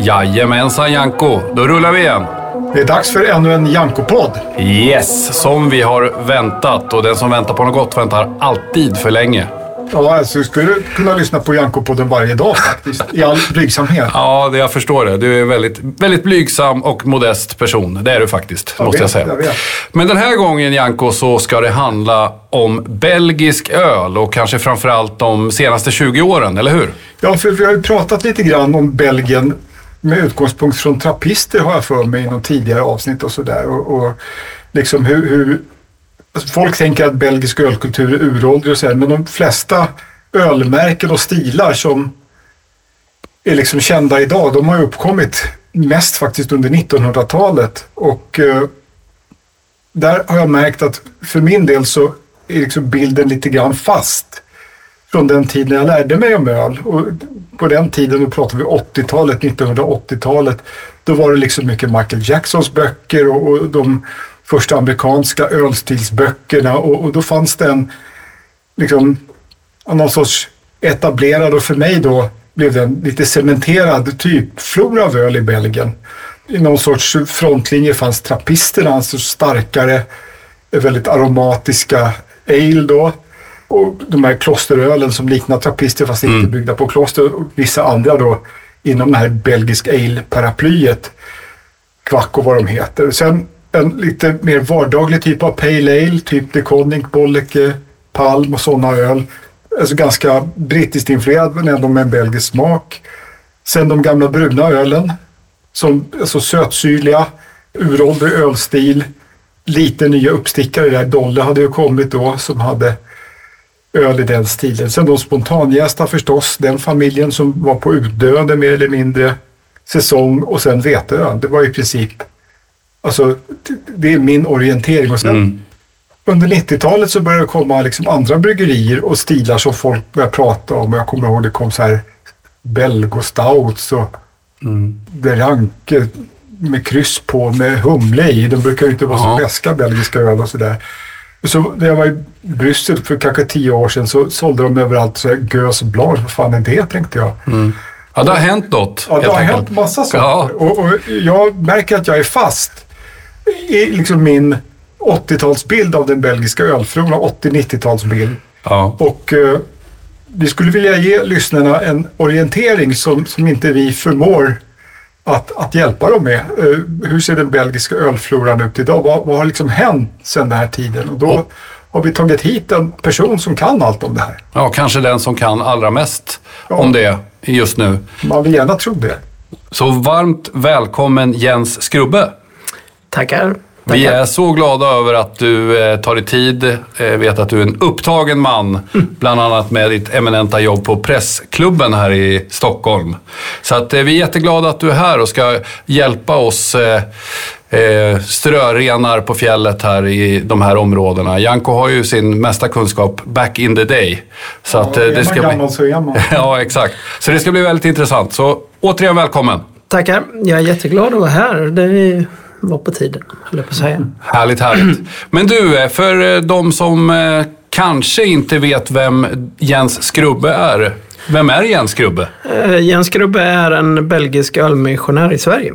Jajamensan Janko, då rullar vi igen. Det är dags för ännu en Janko-podd. Yes, som vi har väntat och den som väntar på något gott väntar alltid för länge. Ja, alltså, du skulle kunna lyssna på Janko-podden varje dag faktiskt, i all blygsamhet. Ja, det, jag förstår det. Du är en väldigt, väldigt blygsam och modest person. Det är du faktiskt, Jag måste jag vet, säga. jag. Men den här gången, Janko, så ska det handla om belgisk öl och kanske framförallt de senaste 20 åren, eller hur? Ja, för vi har ju pratat lite grann om Belgien med utgångspunkt från trappister har jag för mig i någon tidigare avsnitt och sådär. Och, och liksom hur, hur folk tänker att belgisk ölkultur är uråldrig och så här, men de flesta ölmärken och stilar som är liksom kända idag, de har ju uppkommit mest faktiskt under 1900-talet. Och eh, där har jag märkt att för min del så är liksom bilden lite grann fast från den tiden jag lärde mig om öl. Och på den tiden, då pratar vi 80-talet, 1980-talet, då var det liksom mycket Michael Jacksons böcker och, och de första amerikanska ölstilsböckerna och, och då fanns det en, liksom, någon sorts etablerad och för mig då blev det en lite cementerad typflora av öl i Belgien. I någon sorts frontlinje fanns trappisterna, alltså starkare, väldigt aromatiska ale då. Och de här klosterölen som liknar trappister fast inte byggda på kloster. Och vissa andra då inom det här belgisk ale-paraplyet. Kvack och vad de heter. Sen en lite mer vardaglig typ av pale ale, typ DeConnick, Bolleke, Palm och sådana öl. Alltså ganska brittiskt influerad men ändå med en belgisk smak. Sen de gamla bruna ölen. Som alltså sötsyrliga, uråldrig ölstil. Lite nya uppstickare där. Dolle hade ju kommit då som hade öl i den stilen. Sen de spontanjästa förstås, den familjen som var på utdöende mer eller mindre säsong och sen veteöl. Det var i princip, alltså det- är min orientering. Och sen under 90-talet så började det komma liksom andra bryggerier och stilar som folk började prata om. Jag kommer ihåg det kom så här belgostouts och Deranke med kryss på med humle i. De brukar ju inte vara Ja. så beska belgiska öl och sådär. Så när jag var i Bryssel för kanske tio år sedan så sålde de överallt så här Gös Blanc. Vad fan är det tänkte jag. Ja, det har hänt något. Ja, det har enkelt. hänt massa saker. Ja. Och, och jag märker att jag är fast i liksom min 80-talsbild av den belgiska ölfloran, 80-90-talsbild. Ja. Och eh, vi skulle vilja ge lyssnarna en orientering som, som inte vi förmår att, att hjälpa dem med. Eh, hur ser den belgiska ölfloran ut idag? Vad, vad har liksom hänt sedan den här tiden? Och då har vi tagit hit en person som kan allt om det här. ja, kanske den som kan allra mest Ja. om det just nu. Man vill gärna tro det. Så varmt välkommen Jens Skrubbe. Tackar. Vi är så glada över att du eh, tar dig tid. Eh, vet att du är en upptagen man. Bland annat med ditt eminenta jobb på Pressklubben här i Stockholm. Så att, eh, vi är jätteglada att du är här och ska hjälpa oss eh, eh, strörenar på fjället här i de här områdena. Janko har ju sin mesta kunskap back in the day. Så att, eh, är det man ska bli... gammal så är man. Ja, exakt. Så det ska bli väldigt intressant. Så återigen välkommen. Tackar. Jag är jätteglad att vara här. Det var på tiden, höll jag på att säga. Härligt, härligt. Men du, eh, för eh, de som eh, kanske inte vet vem Jens Skrubbe är. Vem är Jens Skrubbe? Jens Grubbe är en belgisk ölmissionär i Sverige.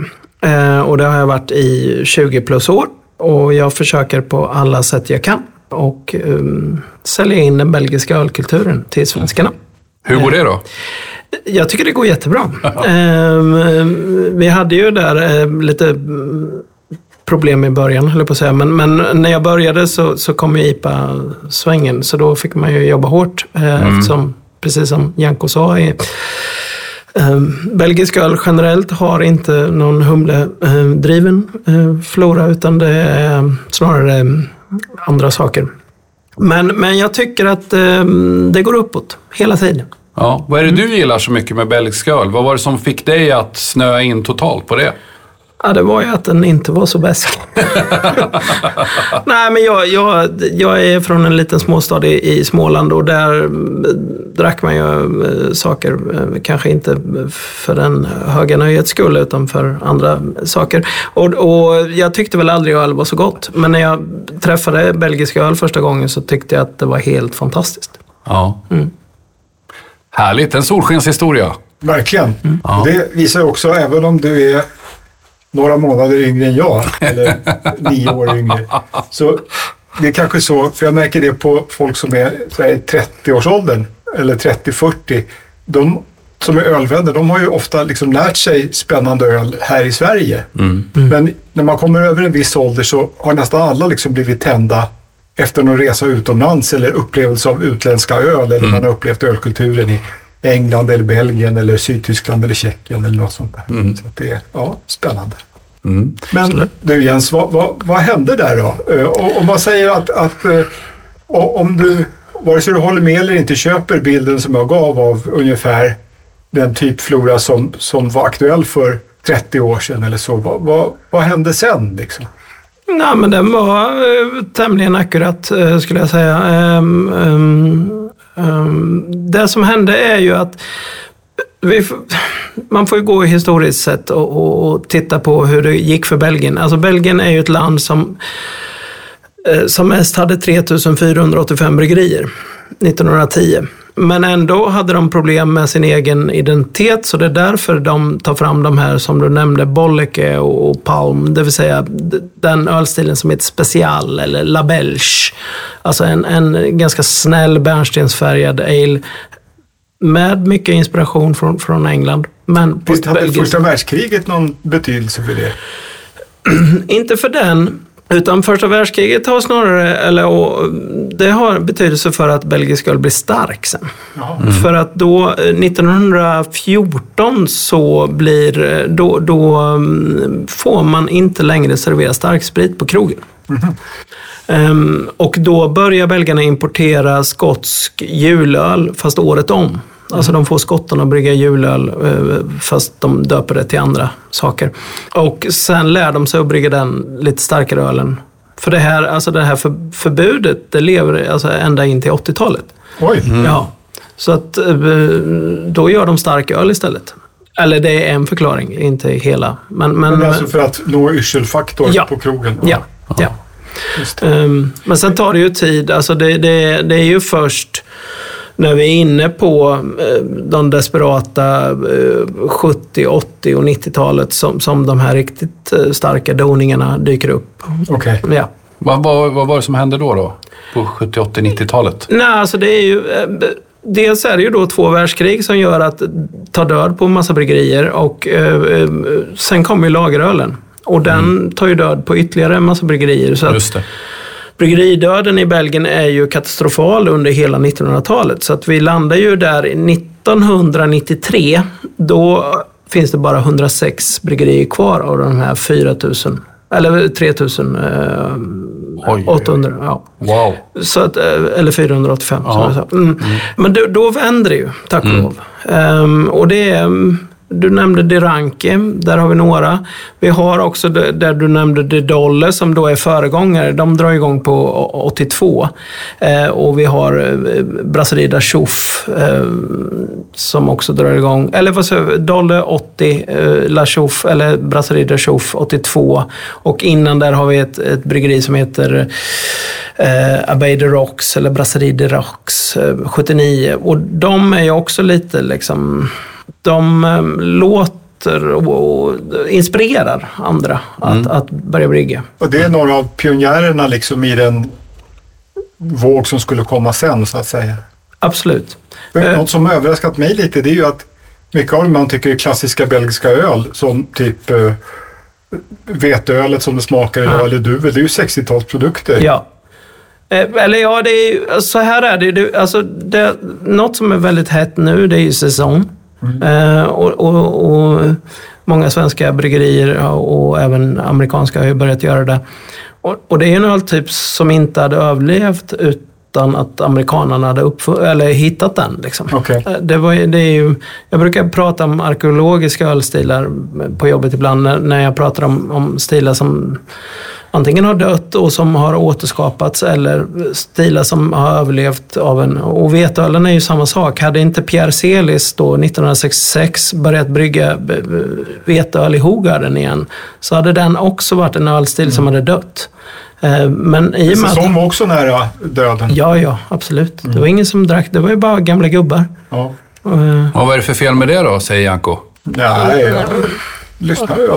Och det har jag varit i 20 plus år. Och jag försöker på alla sätt jag kan. Och um, sälja in den belgiska ölkulturen till svenskarna. Hur går det då? Jag tycker det går jättebra. Ehm, vi hade ju där lite mm, problem i början, höll jag på att säga. Men, men när jag började så, så kom ju IPA-svängen. Så då fick man ju jobba hårt. Eh, Eftersom, precis som Janko sa, är, eh, belgisk öl generellt har inte någon humledriven eh, flora. Utan det är snarare eh, andra saker. Men, men jag tycker att eh, det går uppåt hela tiden. Ja, vad är det du gillar så mycket med belgisk öl? Vad var det som fick dig att snöa in totalt på det? Ja, det var ju att den inte var så besk. Nej, men jag, jag, jag är från en liten småstad i, i Småland och där mm, drack man ju eh, saker, eh, kanske inte för den höga nöjets skull utan för andra saker. Och, och jag tyckte väl aldrig öl var så gott. Men när jag träffade belgisk öl första gången så tyckte jag att det var helt fantastiskt. Ja. Härligt, en solskenshistoria. Verkligen. Mm. Ja. Det visar också, även om du är några månader yngre än jag, eller nio år yngre, så det är kanske så, för jag märker det på folk som är så här, i 30-årsåldern, eller 30-40, de som är ölvänner, de har ju ofta liksom lärt sig spännande öl här i Sverige. Men när man kommer över en viss ålder så har nästan alla liksom blivit tända efter någon resa utomlands eller upplevelse av utländska öl eller man har upplevt ölkulturen i England eller Belgien eller Sydtyskland eller Tjeckien eller något sånt där. Så att det är ja, spännande. Men du Jens, vad, vad, vad hände där då? Eh, och- Om man säger att, att eh, om du, vare sig du håller med eller inte, köper bilden som jag gav av ungefär den typ flora som, som var aktuell för 30 år sedan eller så. Vad, vad, vad hände sen liksom? Nej, men den var eh, tämligen akkurat eh, skulle jag säga. Ehm, Ehm, det som hände är ju att vi, man får ju gå historiskt sett och, och, och titta på hur det gick för Belgien. Alltså Belgien är ju ett land som eh, som mest hade 3485 bryggerier 1910. Men ändå hade de problem med sin egen identitet, så det är därför de tar fram de här som du nämnde, Bolleke och Palm, det vill säga den ölstilen som heter Special eller La Belge. Alltså en, en ganska snäll bärnstensfärgad ale med mycket inspiration från, från England. Men Visst hade belgiskt- första världskriget någon betydelse för det? inte för den, utan första världskriget har snarare, eller och, det har betydelse för att belgisk öl blir stark sen. Jaha. För att då, eh, 1914 så blir, eh, då, då mm, får man inte längre servera starksprit på krogen. Ehm, och då börjar belgarna importera skotsk julöl, fast året om. Alltså de får skottarna att brygga julöl, eh, fast de döper det till andra saker. Och sen lär de sig att brygga den lite starkare ölen. För det här, alltså det här för, förbudet, det lever alltså ända in till 80-talet. Oj, Ja. Så att eh, då gör de stark öl istället. Eller det är en förklaring, inte hela. Men, men, men alltså för att nå yrselfaktor Ja. på krogen? ja, ja. Just det. Ehm, men sen tar det ju tid. Alltså det, det, det är ju först när vi är inne på eh, de desperata eh, 70, 80 och 90-talet som, som de här riktigt eh, starka doningarna dyker upp. Okej. Ja. Vad, vad, vad var det som hände då? då? På 70, 80, 90-talet? Nej, alltså det är ju... eh, Dels är det ju då två världskrig som gör att ta död på massa bryggerier och eh, eh, sen kommer ju lagerölen. Och den tar ju död på ytterligare en massa bryggerier. Så att. Bryggeridöden i Belgien är ju katastrofal under hela 1900-talet. Så att vi landar ju där 1993. Då finns det bara 106 bryggerier kvar av de här 4000. Eller 3800. Oj. Ja. Wow. Så att, eh, eller 485 som Ja. jag sa. Mm. Men då, då vänder det ju, tack och lov. Ehm, och det är, mm, du nämnde Deranke, där har vi några. Vi har också där du nämnde De Dolle som då är föregångare. De drar igång på 82. Eh, och vi har eh, Brasserida Brasserie Chouf eh, som också drar igång. Eller vad säger jag, Dolle 80, eh, La Chouf, eller Brasserie da Chouf 82. Och innan där har vi ett, ett bryggeri som heter eh, Abbey de Rocks eller Brasserie de Rocks eh, 79. Och de är ju också lite liksom, de eh, låter och, inspirerar andra att, att börja brygga. Och det är några av pionjärerna liksom i den våg som skulle komma sen så att säga. Absolut. Men Eh. Något som har överraskat mig lite det är ju att mycket av det man tycker är klassiska belgiska öl som typ eh, veteölet som det smakar idag Ja. eller duvel, det är ju 60-talsprodukter. Ja. Eh, Eller ja, det är så här är det. det alltså, det. Något som är väldigt hett nu, det är ju säsong. Eh, och, och, och många svenska bryggerier och även amerikanska har ju börjat göra det. Och, och det är en öltyp som inte hade överlevt utan att amerikanerna hade eller hittat den. Liksom. Okej. Eh, Det var, det är ju, jag brukar prata om arkeologiska ölstilar på jobbet ibland när, när jag pratar om, om stilar som antingen har dött och som har återskapats eller stilar som har överlevt av en... Och vetölen är ju samma sak. Hade inte Pierre Celis då 1966 börjat brygga b- veteöl i Hogarden igen så hade den också varit en ölstil som hade dött. Eh, Men i och med att... Säsong var också nära döden. Ja, ja, absolut. Det var ingen som drack. Det var ju bara gamla gubbar. Ja. Eh, Och vad är det för fel med det då, säger Janko? Nej, jag lyssnar ju.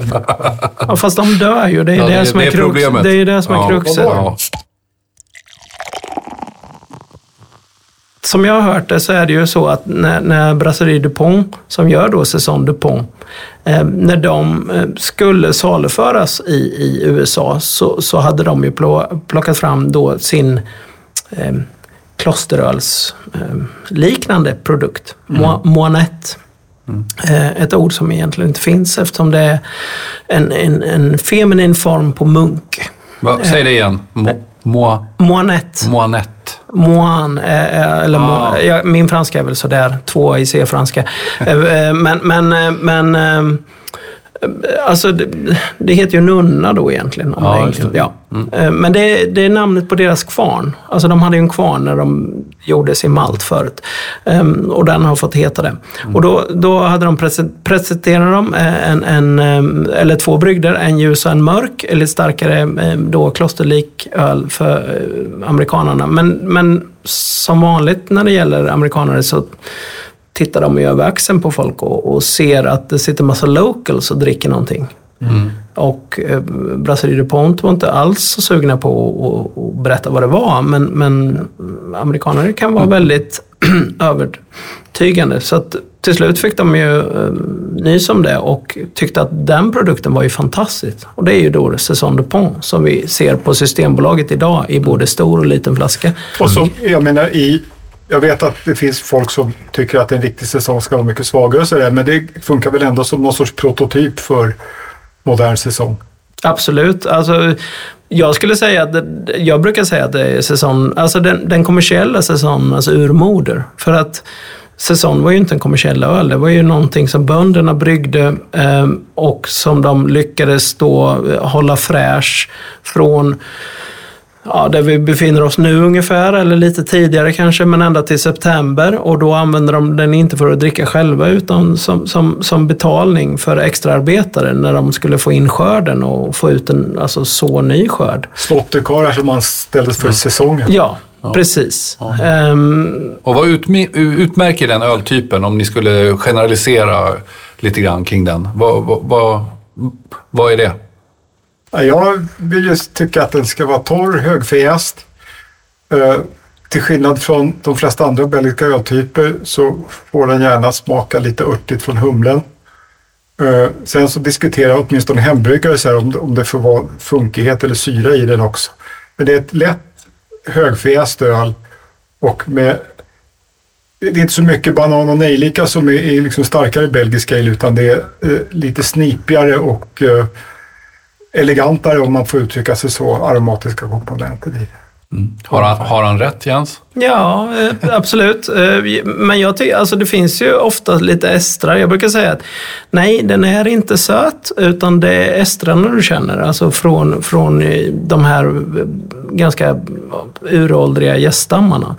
Ja, fast de dör ju. Det är Ja, det, det- som det är, är krux. problemet. Det är det som är Ja. kruxet. Ja. Som jag har hört det så är det ju så att när, när Brasserie Dupont, som gör då Saison Dupont, eh, när de eh, skulle saluföras i, i USA så, så hade de ju plockat fram då sin eh, klosteröls eh, liknande produkt, mm. Moanette. Eh, ett ord som egentligen inte finns eftersom det är en, en, en feminin form på munk. Va, säg det igen. Mo, mo, eh, eh, eller Ah. Mo- ja, min franska är väl sådär, två i C-franska. Eh, eh, men, men, eh, men eh, alltså det, det heter ju nunna då egentligen. om Ja, det. Ja. Eh, Men det, är- det är namnet på deras kvarn. Alltså de hade ju en kvarn när de gjorde sin malt förut. Ehm, Och den har fått heta det. Och då, då hade de prese- presenterat dem eh, en, en, eh, eller två brygder, en ljus och en mörk, eller starkare då klosterlik öl för amerikanerna. Men, men som vanligt när det gäller amerikanare så tittar de över axeln på folk och, och ser att det sitter massa locals och dricker någonting. Och eh, Brasserie DuPont var inte alls så sugna på att- berätta vad det var. Men, men amerikaner kan vara väldigt övertygande. Så att till slut fick de ju eh, nys om det och tyckte att den produkten var ju fantastisk. Och det är ju då Saison DuPont som vi ser på Systembolaget idag i både stor och liten flaska. Och så, jag menar i... Jag vet att det finns folk som tycker att en riktig säsong ska vara mycket svagare och sådär, men det funkar väl ändå som någon sorts prototyp för modern säsong. Absolut. Alltså, jag skulle säga att jag brukar säga att det är säsong, alltså den, den kommersiella säsongen, alltså urmoder. För att säsong var ju inte en kommersiell öl. Det var ju någonting som bönderna bryggde eh, och som de lyckades då hålla fräsch från ja, där vi befinner oss nu ungefär, eller lite tidigare kanske, men ända till september. Och då använder de den inte för att dricka själva, utan som, som, som betalning för extraarbetare när de skulle få in skörden och få ut en alltså, så ny skörd. Slåtterkarlar som man ställdes för säsongen. Ja, precis. Ehm, Och vad utmärker den öltypen om ni skulle generalisera lite grann kring den? Vad, vad, vad, vad är det? Jag vill ju tycka att den ska vara torr, högfräst. Eh, till skillnad från de flesta andra belgiska öltyper så får den gärna smaka lite örtigt från humlen. Eh, sen så diskuterar åtminstone hembryggare så här om, om det får vara funkighet eller syra i den också. Men det är ett lätt högfräst öl och med det är inte så mycket banan och nejlika som är, är liksom starkare belgisk ale utan det är eh, lite snipigare och eh, elegantare om man får uttrycka sig så, aromatiska komponenter i. Har han, har han rätt Jens? Ja, eh, absolut. Eh, Men jag tycker, alltså det finns ju ofta lite estrar. Jag brukar säga att nej, den är inte söt, utan det är estrarna du känner. Alltså från, från eh, de här ganska uråldriga gäststammarna.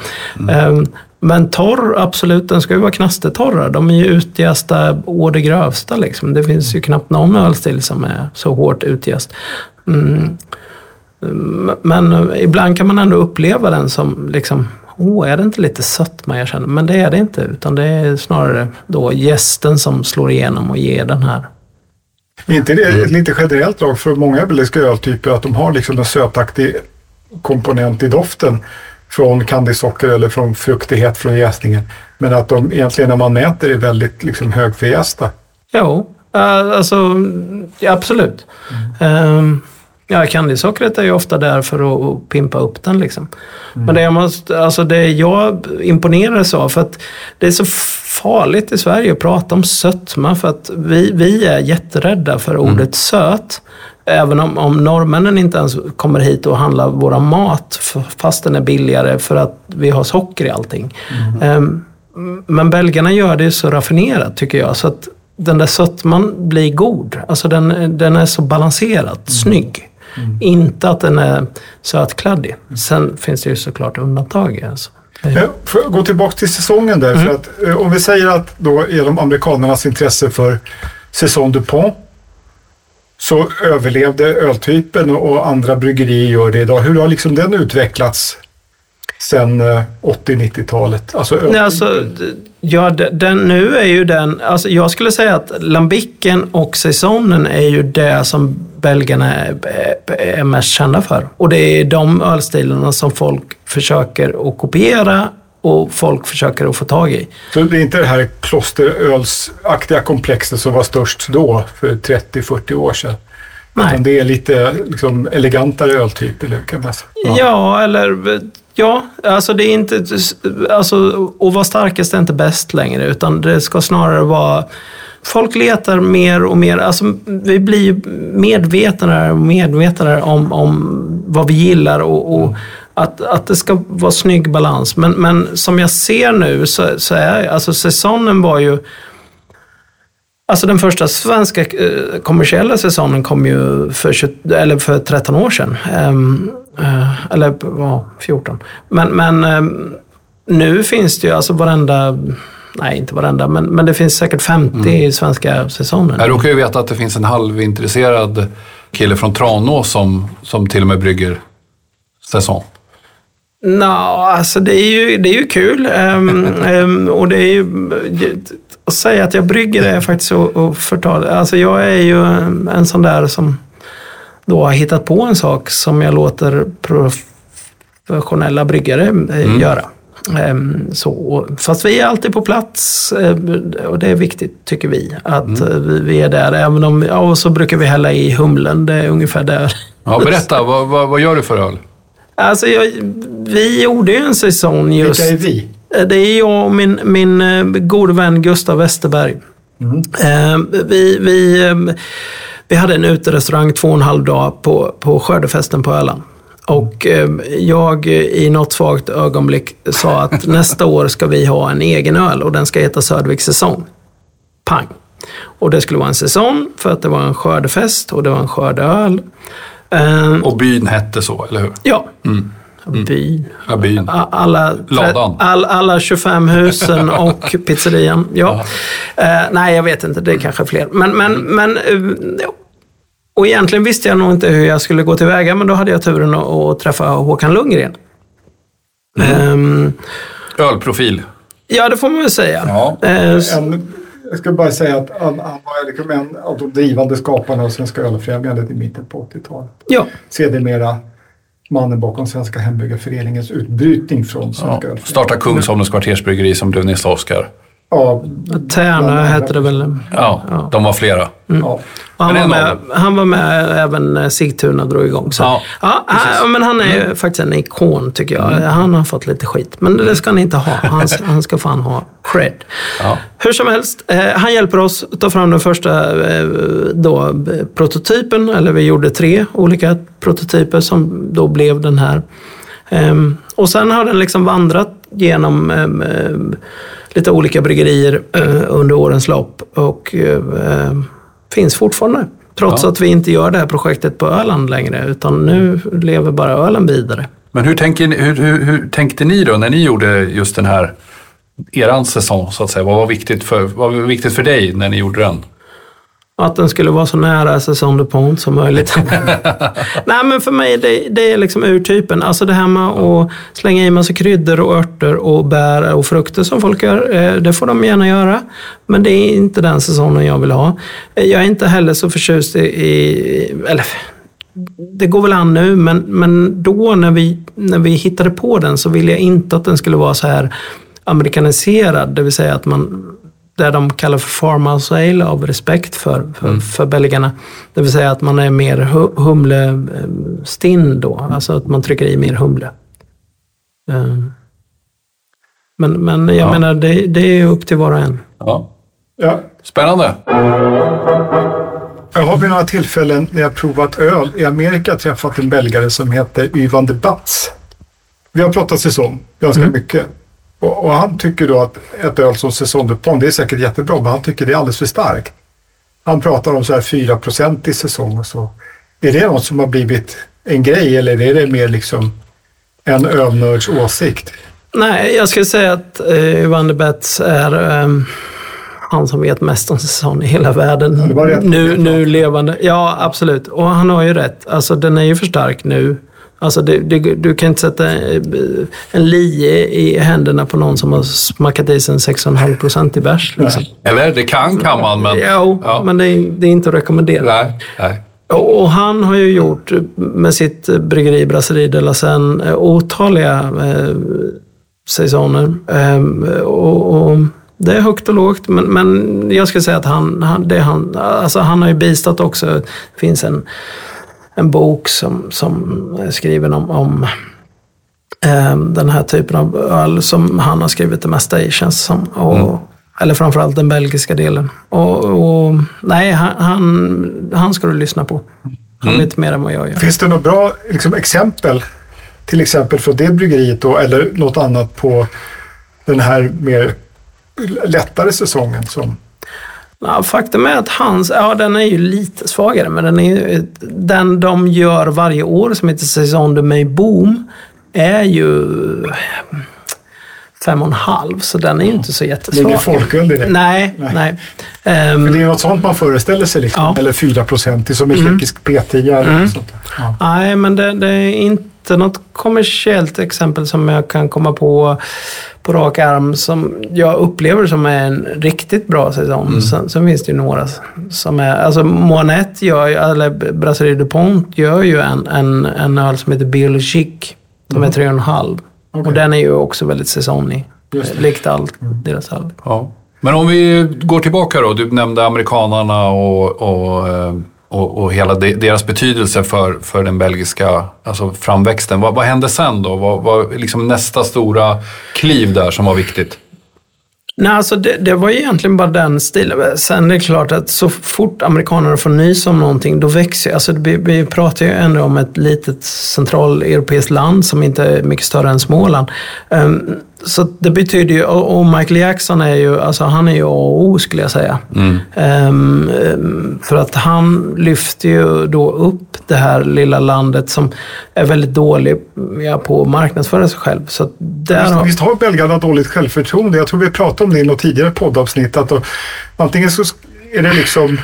Eh, men torr, absolut, den ska ju vara knastertorra. De är ju utjästa å det grövsta liksom. Det finns ju knappt någon ölstil som är så hårt utjäst. Mm. Men eh, ibland kan man ändå uppleva den som liksom, åh, är det inte lite sötma jag känner? Men det är det inte, utan det är snarare då gästen som slår igenom och ger den här. Är inte det ett lite generellt drag för många belgiska öltyper att de har liksom en sötaktig komponent i doften från kandisocker eller från fruktighet från jäsningen. Men att de egentligen när man mäter är väldigt liksom högförjästa. Jo, eh, alltså ja, absolut. Mm. Ja, candysockret är ju ofta där för att, pimpa upp den. Liksom. Men det jag, måste, alltså det jag imponeras av, för att det är så farligt i Sverige att prata om sötma, för att vi, vi är jätterädda för ordet söt. Även om, om norrmännen inte ens kommer hit och handlar våra mat, fast den är billigare för att vi har socker i allting. Ehm, men belgarna gör det så raffinerat tycker jag, så att den där sötman blir god. Alltså den, den är så balanserad, snygg. Inte att den är sötkladdig. Sen finns det ju såklart undantag. Alltså. Jag får gå tillbaka till säsongen där. För att, eh, om vi säger att då genom amerikanernas intresse för Saison DuPont så överlevde öltypen och, andra bryggerier gör det idag. Hur har liksom den utvecklats sen eh, 80-90-talet? Alltså, Nej, alltså, ja, den, nu är ju den, alltså jag skulle säga att lambicken och säsongen är ju det som belgarna är- är mest kända för. Och det är de ölstilarna som folk försöker att kopiera och folk försöker att få tag i. Så det är inte det här klosterölsaktiga komplexet som var störst då, för 30-40 år sedan. Nej. Utan det är lite liksom, elegantare öltyp, eller kan man säga. Ja, eller ja, alltså det är inte, alltså att vara starkast är inte bäst längre utan det ska snarare vara Folk letar mer och mer, alltså vi blir ju medvetnare och medvetnare om, om vad vi gillar och, och att, att det ska vara snygg balans. Men, men som jag ser nu så, så är, alltså säsongen var ju Alltså den första svenska eh, kommersiella säsongen kom ju för, 20, eller för 13 år sedan. Ehm, eh, eller ja, 14. Men, men ehm, nu finns det ju alltså varenda, nej inte varenda, men, men det finns säkert 50 svenska säsonger. Jag råkar ju veta att det finns en halvintresserad kille från Tranås som, som till och med brygger säsong. Nå, alltså det är ju, det är ju kul. Ehm, ehm, och det är ju... Att säga att jag brygger är faktiskt att förtala. Alltså jag är ju en, sån där som då har hittat på en sak som jag låter professionella bryggare eh, göra. Ehm, så, fast vi är alltid på plats eh, och det är viktigt tycker vi. Att eh, vi, vi är där. Även om, ja, och så brukar vi hälla i humlen. Det är ungefär där. Ja, berätta, vad, vad, vad gör du för öl? Alltså jag, vi gjorde ju en säsong just... Vilka är vi? Eh, Det är jag och min, min eh, gode vän Gustav Westerberg. Eh, vi, vi, vi hade en uterestaurang två och en halv dag på, på skördefesten på Öland. Och jag i något svagt ögonblick sa att nästa år ska vi ha en egen öl och den ska heta Söderviks säsong. Pang! Och det skulle vara en säsong för att det var en skördefest och det var en skördeöl. Eh, Och byn hette så, eller hur? ja. Byn. Ja, byn. Alla, Ladan. all, alla 25 husen och pizzerian. Ja. Eh, nej, jag vet inte. Det är kanske fler. Men, men, men eh, och egentligen visste jag nog inte hur jag skulle gå tillväga, men då hade jag turen att, att träffa Håkan Lundgren. Ehm, Ölprofil. ja, det får man väl säga. Ja. En, jag ska bara säga att han, han var liksom en av de drivande skaparna av Svenska Ölfrämjandet i mitten på 80-talet. ja. Sedermera mannen bakom Svenska Hembyggarföreningens utbrytning från Svenska Ja. Ölfrämjandet. Starta Kungsholmens kvartersbryggeri som blev Nils Oskar. Ja, Tärnö hette det väl. Ja, de var flera. ja. Och han, var med, av han var med även när Sigtuna drog igång. Så. Ja, Ja, han, men han är ju faktiskt en ikon tycker jag. Han har fått lite skit. Men det ska han inte ha. Han, han ska fan ha cred. Ja. Hur som helst, eh, han hjälper oss att ta fram den första eh, då, eh, prototypen. Eller vi gjorde tre olika prototyper som då blev den här. Ehm, och sen har den liksom vandrat genom ehm, ehm, lite olika bryggerier eh, under årens lopp. Och eh, finns fortfarande. Trots Ja. att vi inte gör det här projektet på Öland längre. Utan nu lever bara Öland vidare. Men hur, tänker, hur, hur, hur tänkte ni då när ni gjorde just den här, eran säsong så att säga? Vad var viktigt för, vad var viktigt för dig när ni gjorde den? Att den skulle vara så nära Saison de Pont som möjligt. Nej men för mig det, det är liksom urtypen. Alltså det här med att slänga i massa kryddor och örter och bär och frukter som folk gör. eh, Det får de gärna göra. Men det är inte den säsongen jag vill ha. Eh, Jag är inte heller så förtjust i, i eller det går väl an nu, men, men då när vi, när vi hittade på den så ville jag inte att den skulle vara så här amerikaniserad. Det vill säga att man, det de kallar för farmhouse ale av respekt för, för, för belgarna. Det vill säga att man är mer hu- humlestinn då. Alltså att man trycker i mer humle. Eh, Men, men jag Ja. menar, det, det är upp till var och en. Ja. Ja. Spännande. Jag har vid några tillfällen när jag provat öl i Amerika träffat en belgare som heter Yvan de Batz. Vi har pratat säsong ganska mycket. Och, och han tycker då att ett öl som Säsong de Pont, det är säkert jättebra, men han tycker det är alldeles för starkt. Han pratar om så här 4% i säsong och så. Är det något som har blivit en grej eller är det mer liksom en ölnörds åsikt? Nej, jag skulle säga att eh, Van de Betz är... ehm, han som vet mest om säsong i hela världen. rätt. nu, nu levande. Ja, absolut. Och han har ju rätt. Alltså den är ju för stark nu. Alltså det, det, du kan inte sätta eh, en lie i händerna på någon som har smackat i sig en 6,5 procent i bärs. Liksom. Eller det kan kan man, men... Jo, Ja. men det är, det är inte att rekommendera. Nej, nej. Och han har ju gjort med sitt bryggeri Brasserie de la Seine eh, otaliga eh, säsonger. Ehm, och, och det är högt och lågt, men, men jag skulle säga att han, han, det han, alltså han har ju bistått också. Det finns en, en bok som, som är skriven om, om ehm, den här typen av öl som han har skrivit det mesta i, känns som. Och, Eller framförallt den belgiska delen. Och, och nej, han, han, ska du lyssna på. Han vet mer än vad jag gör. Finns det några bra liksom, exempel, till exempel från det bryggeriet då, eller något annat på den här mer lättare säsongen? Som, Ja, faktum är att hans, ja den är ju lite svagare, men den, är, den de gör varje år som heter Saison de May Boom är ju fem och en halv, så den är ju inte så jättesvag. ingen folköl direkt. Nej, nej. Ehm, Men det är något sånt man föreställer sig, liksom. Ja. Mm. eller 4 procent som en tjeckisk P10. eller sånt där. Ja. Nej, men det, det är inte något kommersiellt exempel som jag kan komma på på rak arm som jag upplever som är en riktigt bra säsong. Sen, sen finns det ju några som är... Alltså Moanet gör ju, eller Brasserie DuPont gör ju en, en, en öl som heter Biologique. Som är 3,5. Okej. Och den är ju också väldigt säsongig. Likt allt deras öl. Ja. Men om vi går tillbaka då. Du nämnde amerikanarna och, och, eh, och, och hela de, deras betydelse för, för den belgiska alltså framväxten. Vad, vad hände sen då? Vad var liksom nästa stora kliv där som var viktigt? Nej, alltså det, det var egentligen bara den stilen. Sen är det klart att så fort amerikanerna får nys om någonting, då växer alltså vi, vi pratar ju ändå om ett litet centraleuropeiskt land som inte är mycket större än Småland. Um, så det betyder ju, och, Michael Jackson är ju, alltså han är ju A och O skulle jag säga. Ehm, ehm, för att han lyfter ju då upp det här lilla landet som är väldigt dålig ja, på att marknadsföra sig själv. Så att där Visst, har, visst har belgarna dåligt självförtroende? Jag tror vi pratade om det i något tidigare poddavsnitt. Att då, antingen så är det liksom...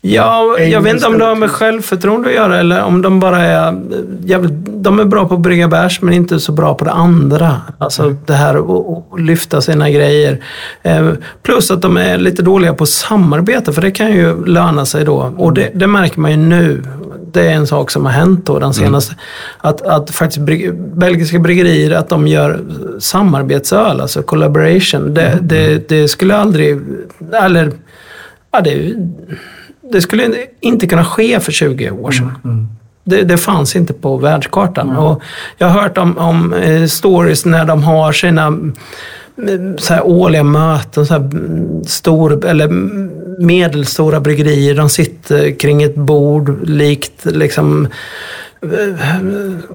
Ja, jag vet inte om det har med självförtroende att göra eller om de bara är... jävligt- De är bra på att brygga bärs men inte så bra på det andra. Alltså det här att lyfta sina grejer. Eh, Plus att de är lite dåliga på samarbete för det kan ju löna sig då. Och det, det märker man ju nu. Det är en sak som har hänt då den senaste. Att, att faktiskt bryg, belgiska bryggerier, att de gör samarbetsöl, alltså collaboration. Det, det, det skulle aldrig... Eller... Ja, det, det skulle inte kunna ske för 20 år sedan. Det, det fanns inte på världskartan. Och jag har hört om, om eh, stories när de har sina mm, så här årliga möten, så här mm, stor, eller mm, medelstora bryggerier. De sitter kring ett bord likt liksom eh,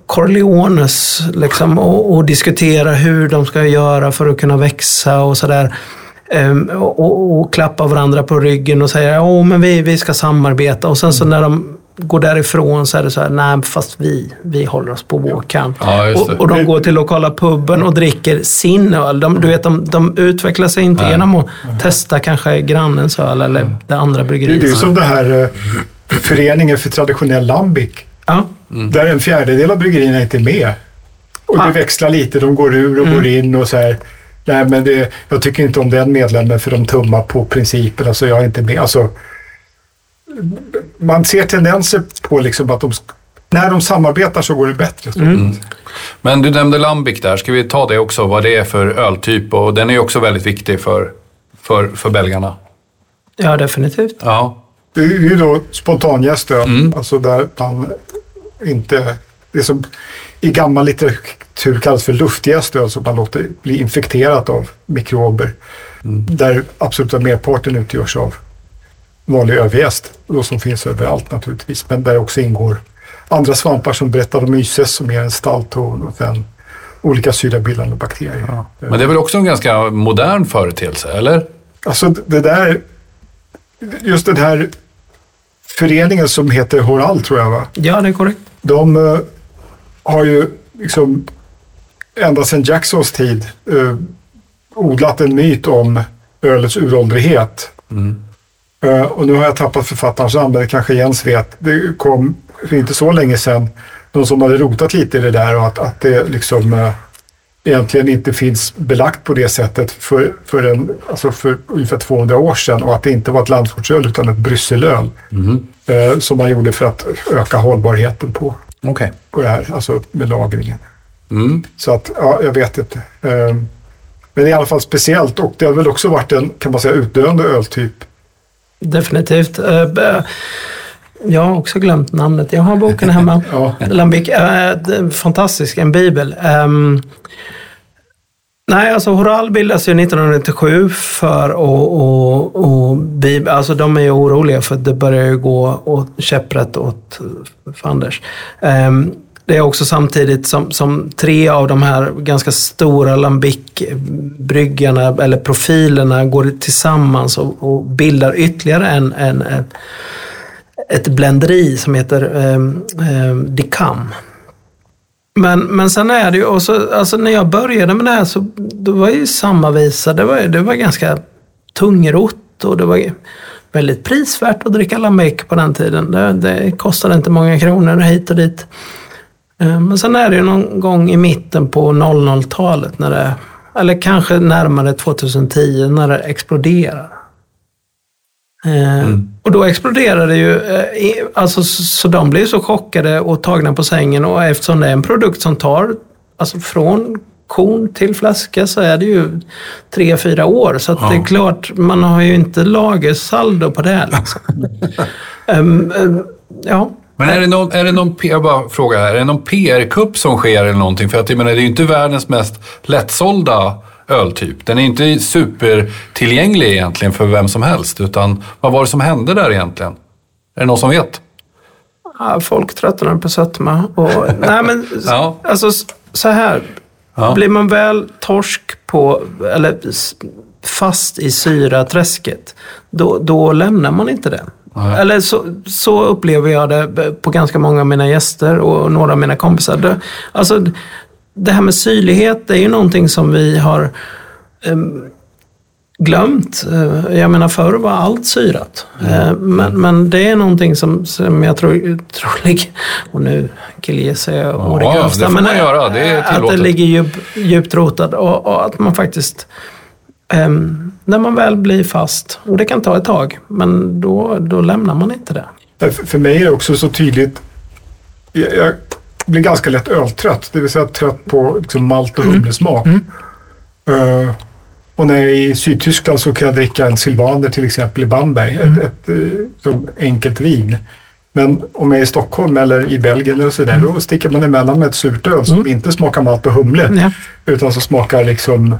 Corleones liksom, och, och diskuterar hur de ska göra för att kunna växa och sådär. Ehm, och, och, och klappa varandra på ryggen och säga ja men vi, vi ska samarbeta. Och sen så när de går därifrån så är det så här, nej fast vi, vi håller oss på vår kant. Ja, och, och de går till lokala puben och dricker sin öl. De, du vet, de, de utvecklar sig inte Nej. genom att testa kanske grannens öl eller det andra bryggeriet. det är som det här eh, föreningen för traditionell lambic. Ja. Där en fjärdedel av bryggerierna inte är med. Och det växlar lite, de går ur och går in och så här. Nej, men det, jag tycker inte om den medlemmen för de tummar på principerna så jag är inte med. Alltså, man ser tendenser på liksom att de, när de samarbetar så går det bättre. Men du nämnde Lambic där. Ska vi ta det också? Vad det är för öltyp? Och den är också väldigt viktig för, för, för belgarna. ja, definitivt. Ja. Det är ju då spontanjäst öl, alltså där man inte... Det som i gammal litteratur kallas för luftjäst öl, som man låter bli infekterat av mikrober. Där absoluta merparten utgörs av vanlig överjäst, då som finns överallt naturligtvis, men där också ingår andra svampar som Brettanomyces som ger en stallton och sen olika syrabildande bakterier. Men det är väl också en ganska modern företeelse, eller? Alltså det där, just den här föreningen som heter Horal tror jag va? Ja, det är korrekt. De eh, har ju liksom ända sedan Jacksons tid eh, odlat en myt om ölets uråldrighet. Eh, och nu har jag tappat författarens namn, men det kanske Jens vet. Det kom för inte så länge sedan någon som hade rotat lite i det där och att, att det liksom eh, egentligen inte finns belagt på det sättet för, för, en, alltså för ungefär 200 år sedan och att det inte var ett landsortsöl utan ett brysselöl eh, som man gjorde för att öka hållbarheten på, Okej. på det här, alltså med lagringen. Mm. Så att, ja, jag vet inte. Eh, men det är i alla fall speciellt och det har väl också varit en, kan man säga, utdöende öltyp. Definitivt. Eh, b- Jag har också glömt namnet. Jag har boken hemma. Ja. Lambic. eh, Fantastisk, en bibel. Nej, alltså Horal bildas ju 1997 för att... Och, och, alltså de är ju oroliga för att det börjar ju gå åt käpprätt åt eh, Fanders. Um, ehm, det är också samtidigt som, som tre av de här ganska stora Lambic-bryggarna eller profilerna går tillsammans och, och bildar ytterligare en, en, ett, ett bländeri som heter ehm, ehm, um, um, Dicam. Men, men sen är det ju, och så, alltså när jag började med det här så det var ju samma visa. Det var, det var ganska tungrott och det var väldigt prisvärt att dricka Lamec på den tiden. Det, det kostade inte många kronor hit och dit. Eh, men sen är det ju någon gång i mitten på 00-talet, när det, eller kanske närmare 2010, när det exploderar. Eh, mm. Och då exploderar det ju, eh, alltså, så, de blir så chockade och tagna på sängen och eftersom det är en produkt som tar, alltså från korn till flaska så är det ju tre, fyra år. Så att det är klart, man har ju inte lagersaldo på det. Liksom. Ehm, ehm, ja. Men är det någon, är det någon jag bara frågar här, är det någon PR-kupp som sker eller någonting? För att jag menar, det är ju inte världens mest lättsålda öltyp. Den är inte supertillgänglig egentligen för vem som helst. Utan vad var det som hände där egentligen? Är det någon som vet? Ja, folk tröttnar på sötma. Och, nej, men Ja. alltså så här. Ja. Blir man väl torsk på, eller fast i syraträsket, då, då lämnar man inte det. Nej. Eller så, så upplever jag det på ganska många av mina gäster och några av mina kompisar. Alltså, det här med syrlighet, det är ju någonting som vi har em, glömt. Eh, Jag menar förr var allt syrat. Eh, Men, men det är någonting som, som jag tror, tror ligger, och nu killgissar jag å det Ja, grövsta, det får men göra. Det är att det ligger djup, djupt rotat och, och att man faktiskt em, när man väl blir fast, och det kan ta ett tag, men då, då lämnar man inte det. För för mig är det också så tydligt. Jag, jag blir ganska lätt öltrött. Det vill säga trött på liksom malt och humlesmak. Eh, och när jag är i Sydtyskland så kan jag dricka en Silvaner till exempel i Bamberg. Ett, ett eh, som enkelt vin. Men om jag är i Stockholm eller i Belgien eller sådär, då sticker man emellan med ett surt öl som inte smakar malt och humle. Ja. Utan som smakar liksom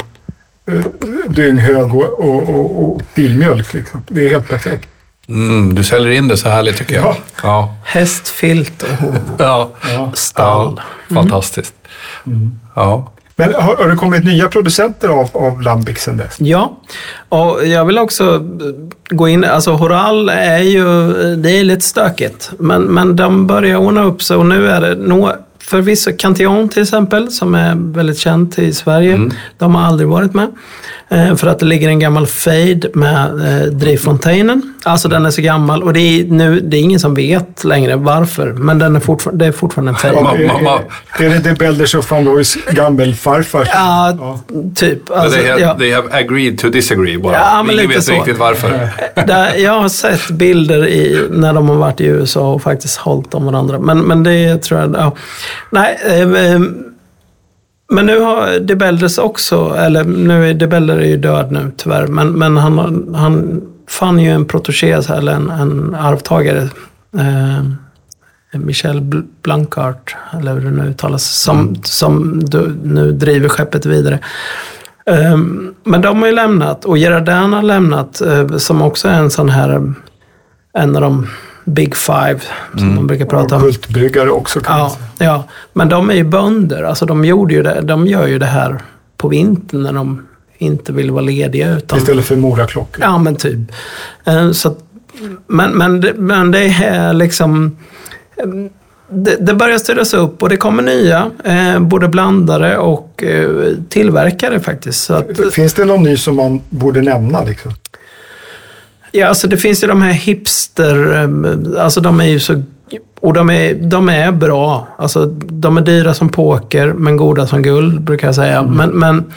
uh, dynghög och, och, och, och filmjölk. Liksom. Det är helt perfekt. Mm, du säljer in det så härligt tycker jag. Ja. Ja. Hästfilt och Ja. Ja. stall. ja. Fantastiskt. Ja. Men har, har det kommit nya producenter av, av Lambic sedan dess? Ja, och jag vill också eh, gå in, alltså Horal är ju, det är lite stökigt. Men, men de börjar ordna upp sig och nu är det nog, förvisso Cantillon till exempel, som är väldigt känt i Sverige. De har aldrig varit med. Eh, för att det ligger en gammal fade med eh, drivfontänen. Alltså den är så gammal och det är, nu, det är ingen som vet längre varför. Men den är fortfarande, det är fortfarande en fade. Ma- är, ma- ma- är, är det inte Belders och van Looys gammelfarfar? Ja, typ. Alltså, they, have, ja. they have agreed to disagree bara. Ja, men Ingen lite vet så. riktigt varför. Där, jag har sett bilder i, när de har varit i USA och faktiskt hållit om varandra. Men, men det tror jag... Ja. Nej, eh, eh, men nu har DeBelders också, eller nu är DeBelder är ju död nu tyvärr, men, men han, han fann ju en protégé, eller en, en arvtagare, eh, Michel Bl- Blancart, eller hur det nu uttalas, som, som du, nu driver skeppet vidare. Ehm, Men de har ju lämnat och Gerardin har lämnat eh, som också är en sån här, eh, en av de big five som man brukar prata Och om. kultbryggare också kan man Ja, säga. ja, men de är ju bönder. Alltså de, gjorde ju det, de gör ju det här på vintern när de inte vill vara lediga. Utan, Istället för moraklockor. Ja, men typ. Eh, Så, att- men, men, det, men det är liksom... det, det börjar styras upp och det kommer nya, eh, både blandare och eh, tillverkare faktiskt. Så att, Finns det någon ny som man borde nämna? Liksom? Ja, alltså det finns ju de här hipster, eh, alltså de är ju så och de är, de är bra. Alltså, de är dyra som poker, men goda som guld, brukar jag säga. Men, men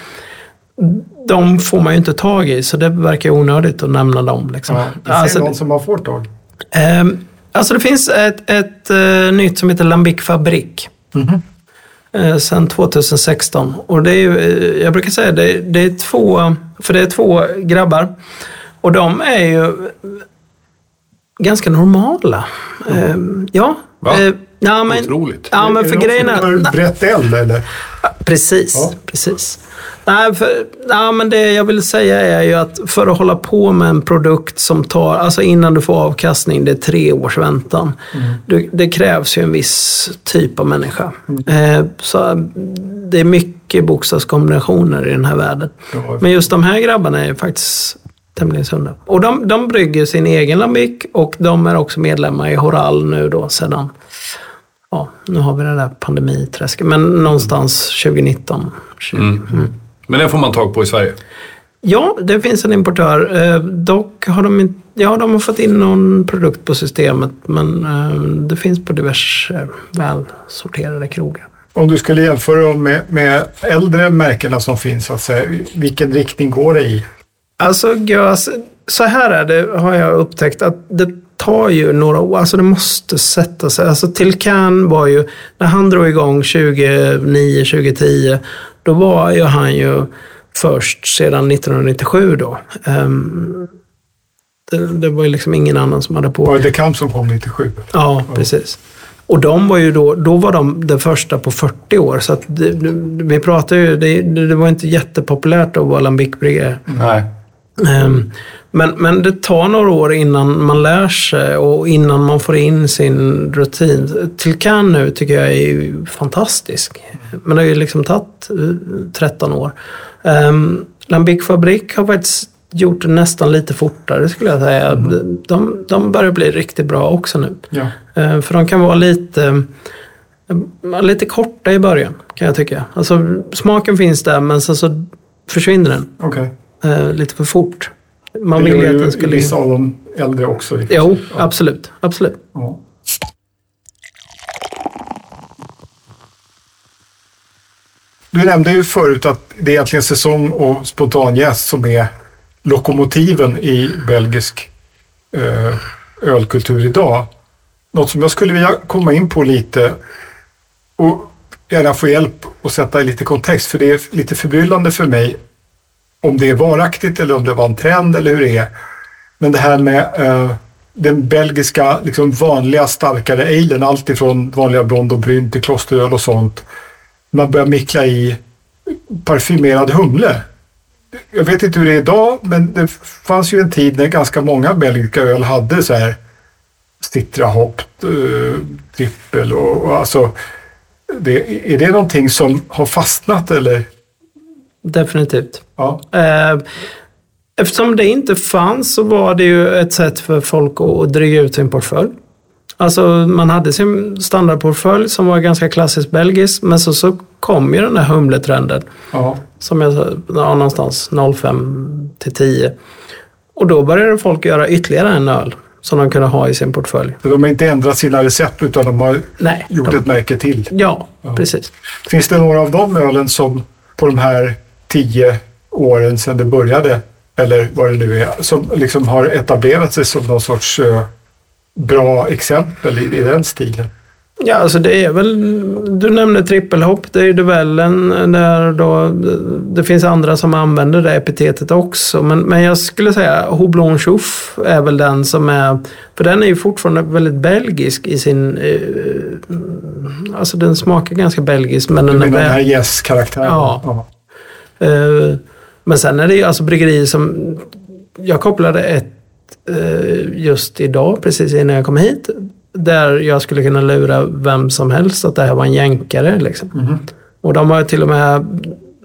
de får man ju inte tag i, så det verkar onödigt att nämna dem. Liksom. Ja, alltså, någon som man får tag Ehm, alltså det finns ett, ett eh, nytt som heter Lambic Fabrik. Eh, sen 2016. Och det är eh, jag brukar säga det, det är två, för det är två grabbar. Och de är ju ganska normala. Ehm, ja. Va? Eh, ja, men, Otroligt. Ja, men för grejen är... brett eld eller? Precis, Ja. precis. Nej, för, ja, men det jag vill säga är ju att för att hålla på med en produkt som tar, alltså innan du får avkastning, det är tre års väntan. Du, det krävs ju en viss typ av människa. Eh, så det är mycket bokstavskombinationer i den här världen. Ja. Men just de här grabbarna är faktiskt tämligen sunda. Och de, de brygger sin egen lambic och de är också medlemmar i Horal nu då sedan Ja, nu har vi det där pandemiträsket, men någonstans 2019. 20. Mm. Men den får man tag på i Sverige. Ja, det finns en importör. Eh, dock har de, inte, ja, de har fått in någon produkt på systemet, men eh, det finns på diverse välsorterade krogar. Om du skulle jämföra dem med, med äldre märkena som finns, så att säga, vilken riktning går det i? Alltså, Gös, så här är det, har jag upptäckt, att det tar ju några år. Alltså det måste sätta sig. Alltså Tilkan var ju, när han drog igång 2009, 2010, då var ju han ju först sedan 1997 då. Um, det, det, var ju liksom ingen annan som hade på. Var det Decamp som kom 97? Ja, precis. Och de var ju då, då var de det första på 40 år. Så att det, vi pratar ju, det, det var inte jättepopulärt att vara lambic-bryggare. Nej. Um, men, men det tar några år innan man lär sig och innan man får in sin rutin. Tilkan nu tycker jag är fantastisk. Men det har ju liksom tagit uh, 13 år. Um, Lambic Fabrik har faktiskt gjort det nästan lite fortare skulle jag säga. Mm. De, de börjar bli riktigt bra också nu. Ja. Uh, för de kan vara lite, uh, lite korta i början kan jag tycka. Alltså smaken finns där men sen så försvinner den. Okej. Uh, lite för fort. Man vill ju att den skulle... vissa av de äldre också. Jo, ja. absolut. absolut. Ja. Du nämnde ju förut att det är egentligen säsong och spontanjäst som är lokomotiven i belgisk eh, ölkultur idag. Något som jag skulle vilja komma in på lite och gärna få hjälp att sätta i lite kontext för det är lite förbryllande för mig om det är varaktigt eller om det var en trend eller hur det är. Men det här med eh, den belgiska liksom vanliga starkare alen, allt ifrån vanliga Blond och Bryn till klosteröl och sånt. Man börjar mickla i parfymerad humle. Jag vet inte hur det är idag, men det fanns ju en tid när ganska många belgiska öl hade så här citra hopp, eh, trippel och, och alltså. Det, är det någonting som har fastnat eller? Definitivt. Ja. Eftersom det inte fanns så var det ju ett sätt för folk att dryga ut sin portfölj. Alltså man hade sin standardportfölj som var ganska klassiskt belgisk men så, så kom ju den här humletrenden. Ja. Som jag sa, ja, någonstans 05 till 10. Och då började folk göra ytterligare en öl som de kunde ha i sin portfölj. Så de har inte ändrat sina recept utan de har Nej, gjort de... ett märke till? Ja, ja, precis. Finns det några av de ölen som på de här tio åren sedan det började, eller vad det nu är, som liksom har etablerat sig som någon sorts uh, bra exempel i, i den stilen? Ja, alltså det är väl, du nämnde trippelhopp, det är ju duellen där då, det finns andra som använder det epitetet också. Men, men jag skulle säga Houblon Chouf är väl den som är, för den är ju fortfarande väldigt belgisk i sin, eh, alltså den smakar ganska belgisk. Men du den menar är den här yes-karaktären? Ja. ja. Eh, men sen är det ju alltså bryggerier som, jag kopplade ett eh, just idag, precis innan jag kom hit, där jag skulle kunna lura vem som helst att det här var en jänkare. Liksom. Mm. Och de har till och med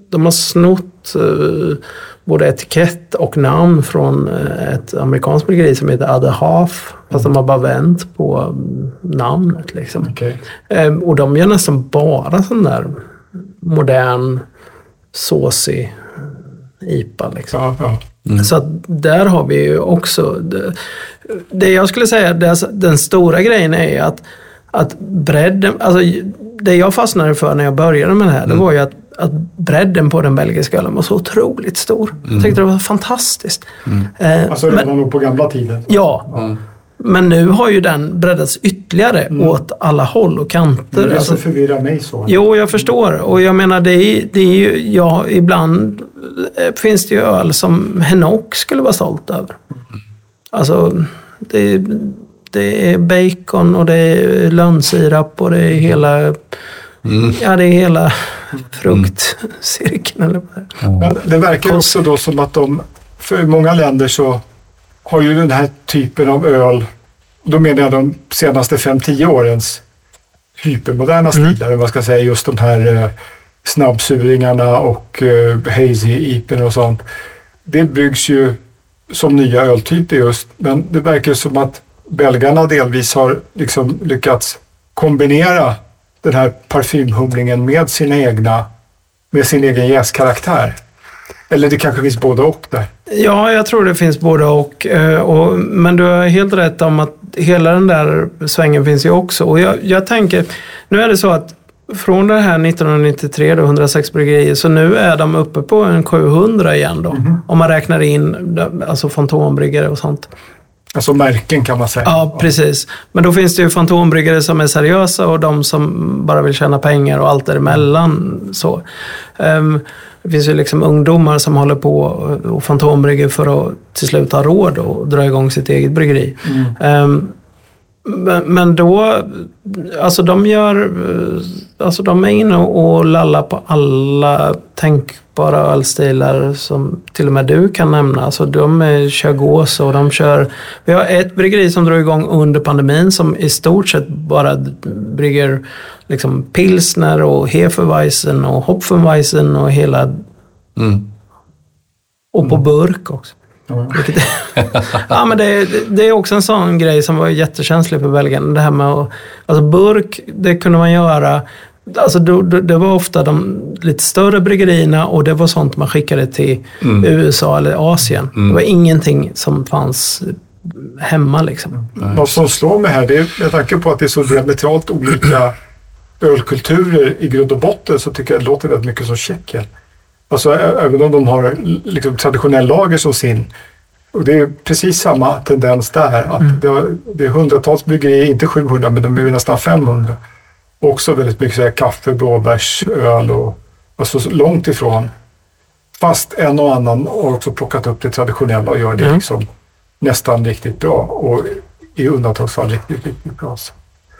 de har snott eh, både etikett och namn från eh, ett amerikanskt bryggeri som heter Other Half. Fast de har bara vänt på mm, namnet liksom. Eh, och de gör nästan bara sån där modern, såsig IPA liksom. Ja, ja. Så att där har vi ju också... Det, det jag skulle säga, det, den stora grejen är att, att bredden... Alltså, det jag fastnade för när jag började med det här, det var ju att, att bredden på den belgiska ölen var så otroligt stor. Jag tyckte det var fantastiskt. Eh, Alltså men, redan nog på gamla tiden. ja, men nu har ju den breddats ytterligare åt alla håll och Det är kanter. det Alltså, som förvirrar mig så. Jo, jag förstår. Och jag menar, det är, det är ju, ja, ibland eh, finns det ju öl som Henok skulle vara stolt över. Alltså, det, är- det är bacon och det är lönnsirap och det är hela, ja, det är hela fruktcirkeln. Eller vad det är. Men det verkar också då som att de, för många länder så har ju den här typen av öl, då menar jag de senaste 5-10 årens hypermoderna stilar, mm. man ska säga just de här eh, snabbsuringarna och eh, hazy ipen och sånt. Det byggs ju som nya öltyper just, men det verkar som att belgarna delvis har liksom lyckats kombinera den här parfymhumlingen med sina egna, med sin egen jäskaraktär. Eller det kanske finns både och där. Ja, jag tror det finns både och, eh, och. Men du har helt rätt om att hela den där svängen finns ju också. Och jag, jag tänker, nu är det så att från det här 1993, då, 106 bryggerier, så nu är de uppe på en 700 igen då. Om man räknar in alltså fantombryggare och sånt. Alltså märken kan man säga. Ja, precis. Men då finns det ju fantombryggare som är seriösa och de som bara vill tjäna pengar och allt däremellan. Så. Ehm, det finns ju liksom ungdomar som håller på och fantombrygger för att till slut ha råd och dra igång sitt eget bryggeri. Ehm, men, men då, alltså de gör, alltså de är inne och lallar på alla tänkbara ölstilar som till och med du kan nämna. Alltså de är, kör gås och de kör, vi har ett bryggeri som drog igång under pandemin som i stort sett bara brygger liksom pilsner och Hefeweizen och Hopfenweizen och hela, Mm. och på burk också. Vilket är, ja, men det, är- det är också en sån grej som var jättekänslig för Belgien. Det här med att, alltså burk, det kunde man göra. Alltså då, det var ofta de lite större bryggerierna och det var sånt man skickade till USA eller Asien. Det var ingenting som fanns hemma liksom. Något som slår mig här, det är med tanke på att det är så diametralt olika ölkulturer i grund och botten så tycker jag det låter väldigt mycket som Tjeckien. Alltså även om de har liksom, traditionell lager som sin. Och det är precis samma tendens där. Att det, har, det är hundratals bryggerier, inte 700 men de är nästan 500. Också väldigt mycket så här, kaffe, blåbärsöl och alltså, så långt ifrån. Fast en och annan har också plockat upp det traditionella och gör det Mm. liksom nästan riktigt bra. Och i undantagsfall riktigt, riktigt bra. Så.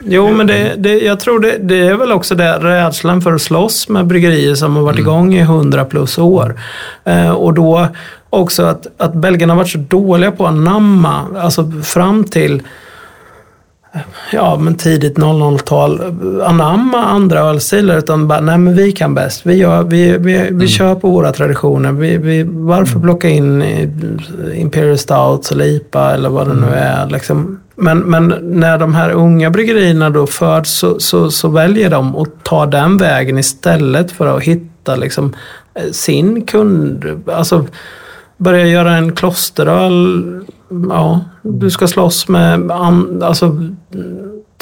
Jo, men det, det, jag tror det, det är väl också det rädslan för att slåss med bryggerier som har varit igång i 100 plus år. Eh, och då också att, att belgarna har varit så dåliga på att anamma, alltså fram till ja, men tidigt 00-tal, anamma andra ölstilar utan bara, nej men vi kan bäst. Vi, gör, vi, vi, vi kör på våra traditioner. Vi, vi, varför plocka in Imperial Stouts eller IPA eller vad det nu är. Liksom. Men, men när de här unga bryggerierna då föds så, så, så väljer de att ta den vägen istället för att hitta liksom, eh, sin kund. Alltså, börja göra en klosteröl. Ja, du ska slåss med an, alltså,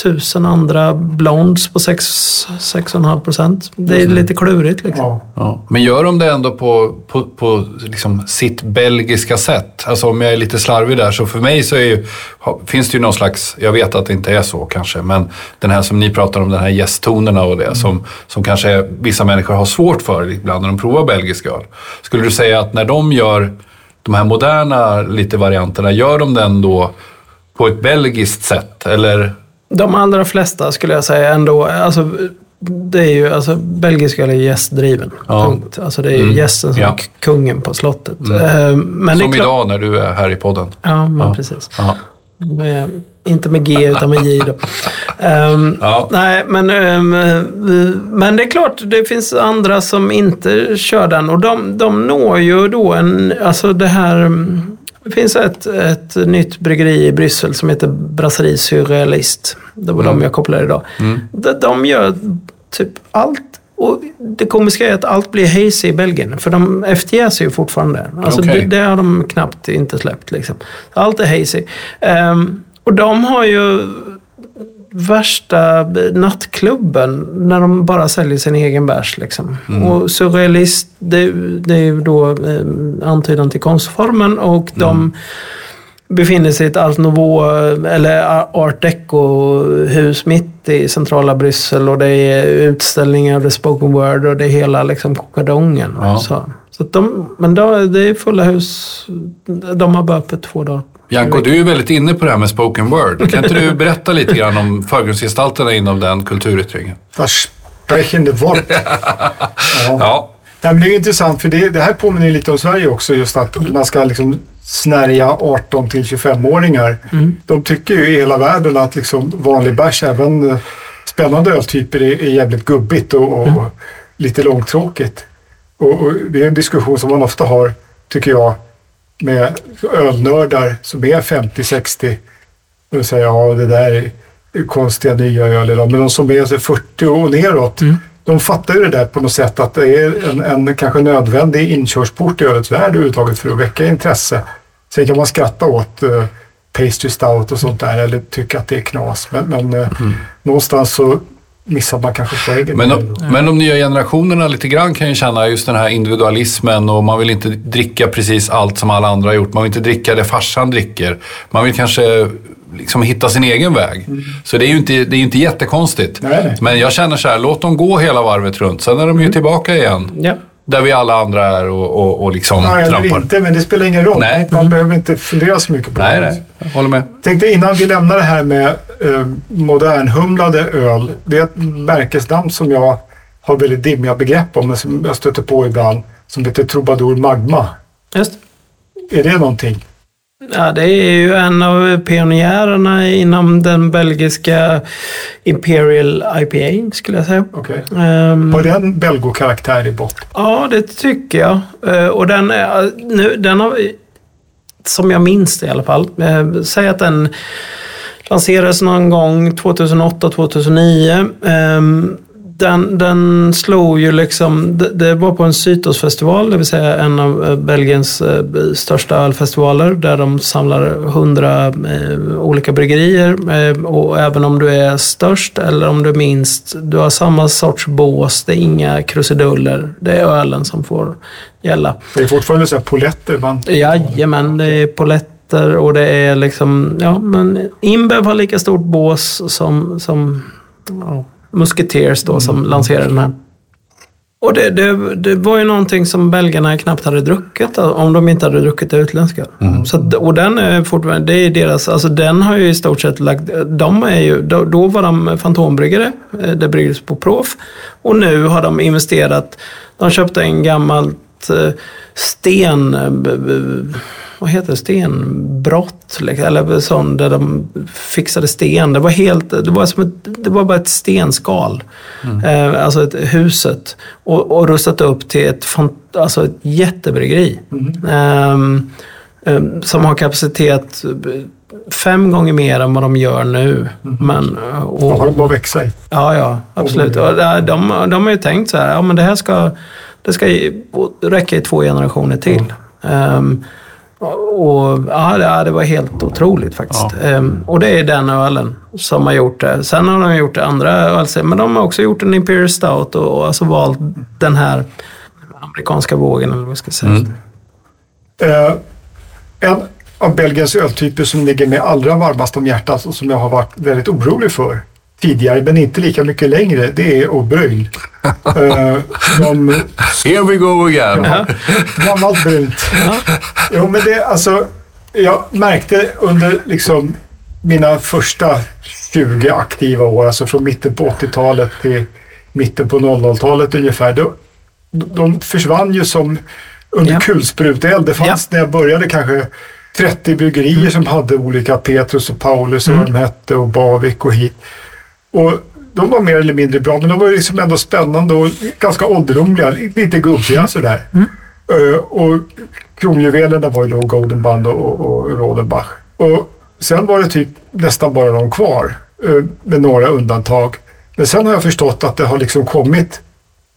tusen andra blondes på 6,5 procent. Det är lite klurigt liksom. Ja. Ja. Men gör de det ändå på, på, på liksom sitt belgiska sätt? Alltså om jag är lite slarvig där, så för mig så är ju, finns det ju någon slags, jag vet att det inte är så kanske, men den här som ni pratar om, den här gästtonerna och det, som, som kanske vissa människor har svårt för ibland när de provar belgisk öl. Skulle du säga att när de gör de här moderna lite varianterna, gör de den då på ett belgiskt sätt? Eller? De allra flesta skulle jag säga ändå, alltså, det är ju, alltså, belgisk öl är gästdriven. Ja. Punkt. Alltså, det är ju Mm. gästen som Ja. är kungen på slottet. Mm. Eh, Men det är som idag när du är här i podden. Ja, men Ja. precis. Ja. Eh, inte med G utan med J då. Ehm, Ja. Nej, men, ehm, men det är klart, det finns andra som inte kör den och de, de når ju då en, alltså det här, mm, det finns ett, ett nytt bryggeri i Bryssel som heter Brasserie Surrealist. Det var de jag kopplade idag. De, de gör typ allt. Och det komiska är att allt blir hazy i Belgien, för de efterger ju fortfarande. Alltså Okej. det, det har de knappt inte släppt. Liksom. Allt är hazy. Ehm, och de har ju värsta nattklubben när de bara säljer sin egen bärs. Liksom. Och surrealist, det, det är ju då eh, antydan till konstformen och de befinner sig i ett Art Nouveau eller Art Deco-hus mitt i centrala Bryssel och det är utställningar av spoken word och det är hela liksom kokadongen. Ja. Så, så de, men då, det är fulla hus. De har bara öppet två dagar. Janko, du är ju väldigt inne på det här med spoken word. Kan inte du berätta lite grann om förgrundsgestalterna inom den kulturyttringen? Sprechende Wort. Ja. Ja, Nej, men det är intressant för det, det här påminner lite om Sverige också. Just att man ska liksom snärja 18 till 25-åringar. De tycker ju i hela världen att liksom vanlig bärs, även spännande öltyper, är, är jävligt gubbigt och, och lite långtråkigt. Och, och det är en diskussion som man ofta har, tycker jag, med ölnördar som är 50-60. De säger ja, det där är konstiga nya öl idag. Men de som är så 40 och neråt, de fattar ju det där på något sätt att det är en, en kanske nödvändig inkörsport i ölets värld överhuvudtaget för att väcka intresse. Sen kan man skratta åt uh, pastry stout och sånt där eller tycka att det är knas. Men, men eh, någonstans så missar man kanske poängen. men de, men de nya generationerna lite grann kan ju känna just den här individualismen och man vill inte dricka precis allt som alla andra har gjort. Man vill inte dricka det farsan dricker. Man vill kanske liksom hitta sin egen väg. Så det är ju inte, det är inte jättekonstigt. Nej, nej. Men jag känner så här, låt dem gå hela varvet runt. Sen är de ju tillbaka igen. Ja. Där vi alla andra är och, och, och liksom eller trampar. inte, men det spelar ingen roll. Nej. Man behöver inte fundera så mycket på Nej, det. nej. Jag håller med. tänkte innan vi lämnar det här med eh, modernhumlade öl. Det är ett märkesnamn som jag har väldigt dimmiga begrepp om, men som jag stöter på ibland. Som heter Troubadour Magma. Just. Är det någonting? Ja, det är ju en av pionjärerna inom den belgiska Imperial IPA, skulle jag säga. Okej. Ehm, Har den belgokaraktär i botten? Ja, det tycker jag. Eh, Och den, är, nu, den har, som jag minns det i alla fall, eh, säg att den lanserades någon gång 2008-2009. Ehm, Den, den slog ju liksom, det, det var på en Cytosfestival, det vill säga en av eh, Belgiens eh, största ölfestivaler där de samlar hundra eh, olika bryggerier. Eh, och även om du är störst eller om du är minst, du har samma sorts bås, det är inga krusiduller. Det är ölen som får gälla. Det är fortfarande så här poletter man... Jajamän, det är poletter och det är liksom, ja men Inbev har lika stort bås som, som ja, Musketeers då som lanserade den här. Och det, det, det var ju någonting som belgarna knappt hade druckit om de inte hade druckit det utländska. Så, att- och den är fortfarande, det är deras, alltså den har ju i stort sett lagt, de är ju, då, då var de fantombryggare, eh, det bryggdes på Prof. Och nu har de investerat, de köpte en gammalt eh, sten, eh, vad heter det, stenbrott, liksom, eller sån där de fixade sten. Det var helt, det var som ett, det var bara ett stenskal. Eh, alltså ett, huset. Och, och rustat upp till ett, alltså ett jättebryggeri. Ehm, ehm, som har kapacitet eh, fem gånger mer än vad de gör nu. Men, eh, och, har de växa i? Ja, ja, absolut. Och de, de, de har ju tänkt så här, ja men det här ska, det ska räcka i två generationer till. Ehm, och ja, det, ja, det var helt otroligt faktiskt. Ehm, och det är den ölen som har gjort det. Sen har de gjort andra öl, men de har också gjort en Imperial Stout och, och alltså valt den här amerikanska vågen, eller vad ska jag säga. Eh, en av Belgiens öltyper som ligger mig allra varmast om hjärtat och som jag har varit väldigt orolig för tidigare, men inte lika mycket längre, det är O'Brien. Eh, som Here we go again. gammalt brunt. Jo, men det alltså, jag märkte under liksom mina första 20 aktiva år, alltså från mitten på 80-talet till mitten på 00-talet ungefär, då, de försvann ju som under Ja. kulspruteeld. Det fanns när jag började kanske 30 bryggerier som hade olika Petrus och Paulus och vad de hette och Bavik och hit. Och de var mer eller mindre bra, men de var liksom ändå spännande och ganska ålderdomliga, lite gubbiga sådär. Eh, och kronjuvelerna var ju då Golden Band och, och Rodenbach. Och sen var det typ nästan bara de kvar, eh, med några undantag. Men sen har jag förstått att det har liksom kommit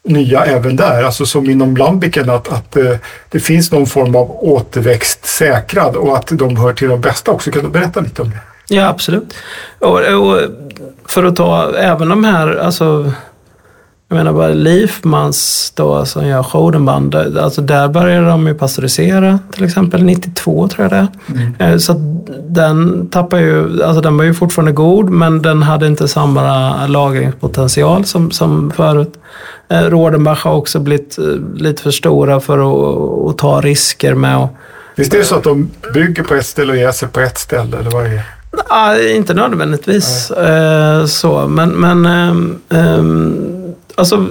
nya även där, alltså som inom lambiken att, att eh, det finns någon form av återväxt säkrad och att de hör till de bästa också. Kan du berätta lite om det? Ja, absolut. Och, och för att ta även de här, alltså jag menar bara Leifmans då som gör Schodenband, alltså där började de ju pastörisera till exempel 92 tror jag det är. Så att den tappar ju, alltså den var ju fortfarande god men den hade inte samma lagringspotential som, som förut. Eh, Rodenbach har också blivit eh, lite för stora för att, att ta risker med att Visst är det så att de bygger på ett ställe och jäser på ett ställe eller vad är det? Nej, inte nödvändigtvis eh, så, men, men eh, alltså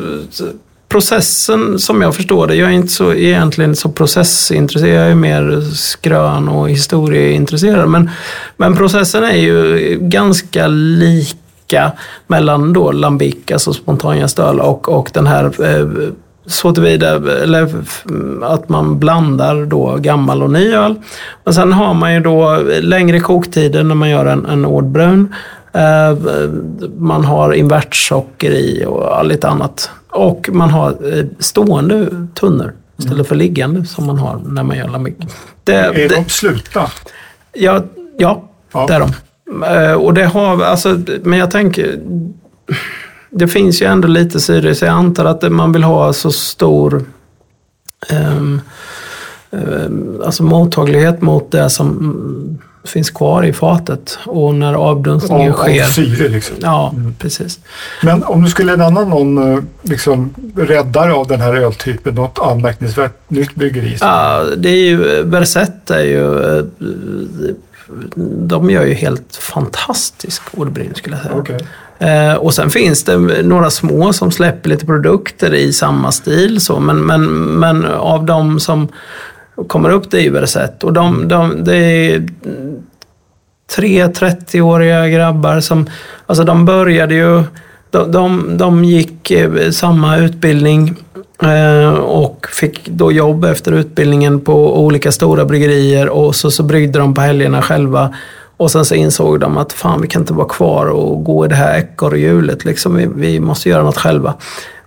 processen som jag förstår det, jag är inte så egentligen så processintresserad, jag är mer skrön och historieintresserad. Men, men processen är ju ganska lika mellan då lambic, alltså spontanjäst-öl och, och den här eh, så tillvida, eller att man blandar då gammal och ny öl. Men sen har man ju då längre koktider när man gör en, en ordbrun. Eh, man har invertsocker i och lite annat. Och man har eh, stående tunnor istället för liggande som man har när man gör lambic. Det, Är de slutna? ja, ja, Ja. det är de. Eh, Och det har, alltså, men jag tänker, det finns ju ändå lite syre så jag antar att man vill ha så stor ehm, ehm, alltså mottaglighet mot det som mm, finns kvar i fatet. Och när avdunstningen Av, av sker. syre liksom. Ja, precis. Men om du skulle nämna någon eh, liksom, räddare av den här öltypen, något anmärkningsvärt nytt bryggeri? Ja, det är ju, Versett är ju, eh, de gör ju helt fantastisk ordbryn skulle jag säga. Okej. Eh, och sen finns det några små som släpper lite produkter i samma stil. Så, men, men, men av de som kommer upp det är ju Versett. Och de, de, det är tre 30-åriga grabbar som, alltså de började ju, de, de, de gick eh, samma utbildning eh, och fick då jobb efter utbildningen på olika stora bryggerier och så, så bryggde de på helgerna själva. Och sen så insåg de att fan vi kan inte vara kvar och gå i det här ekorrhjulet. Liksom, vi, vi måste göra något själva.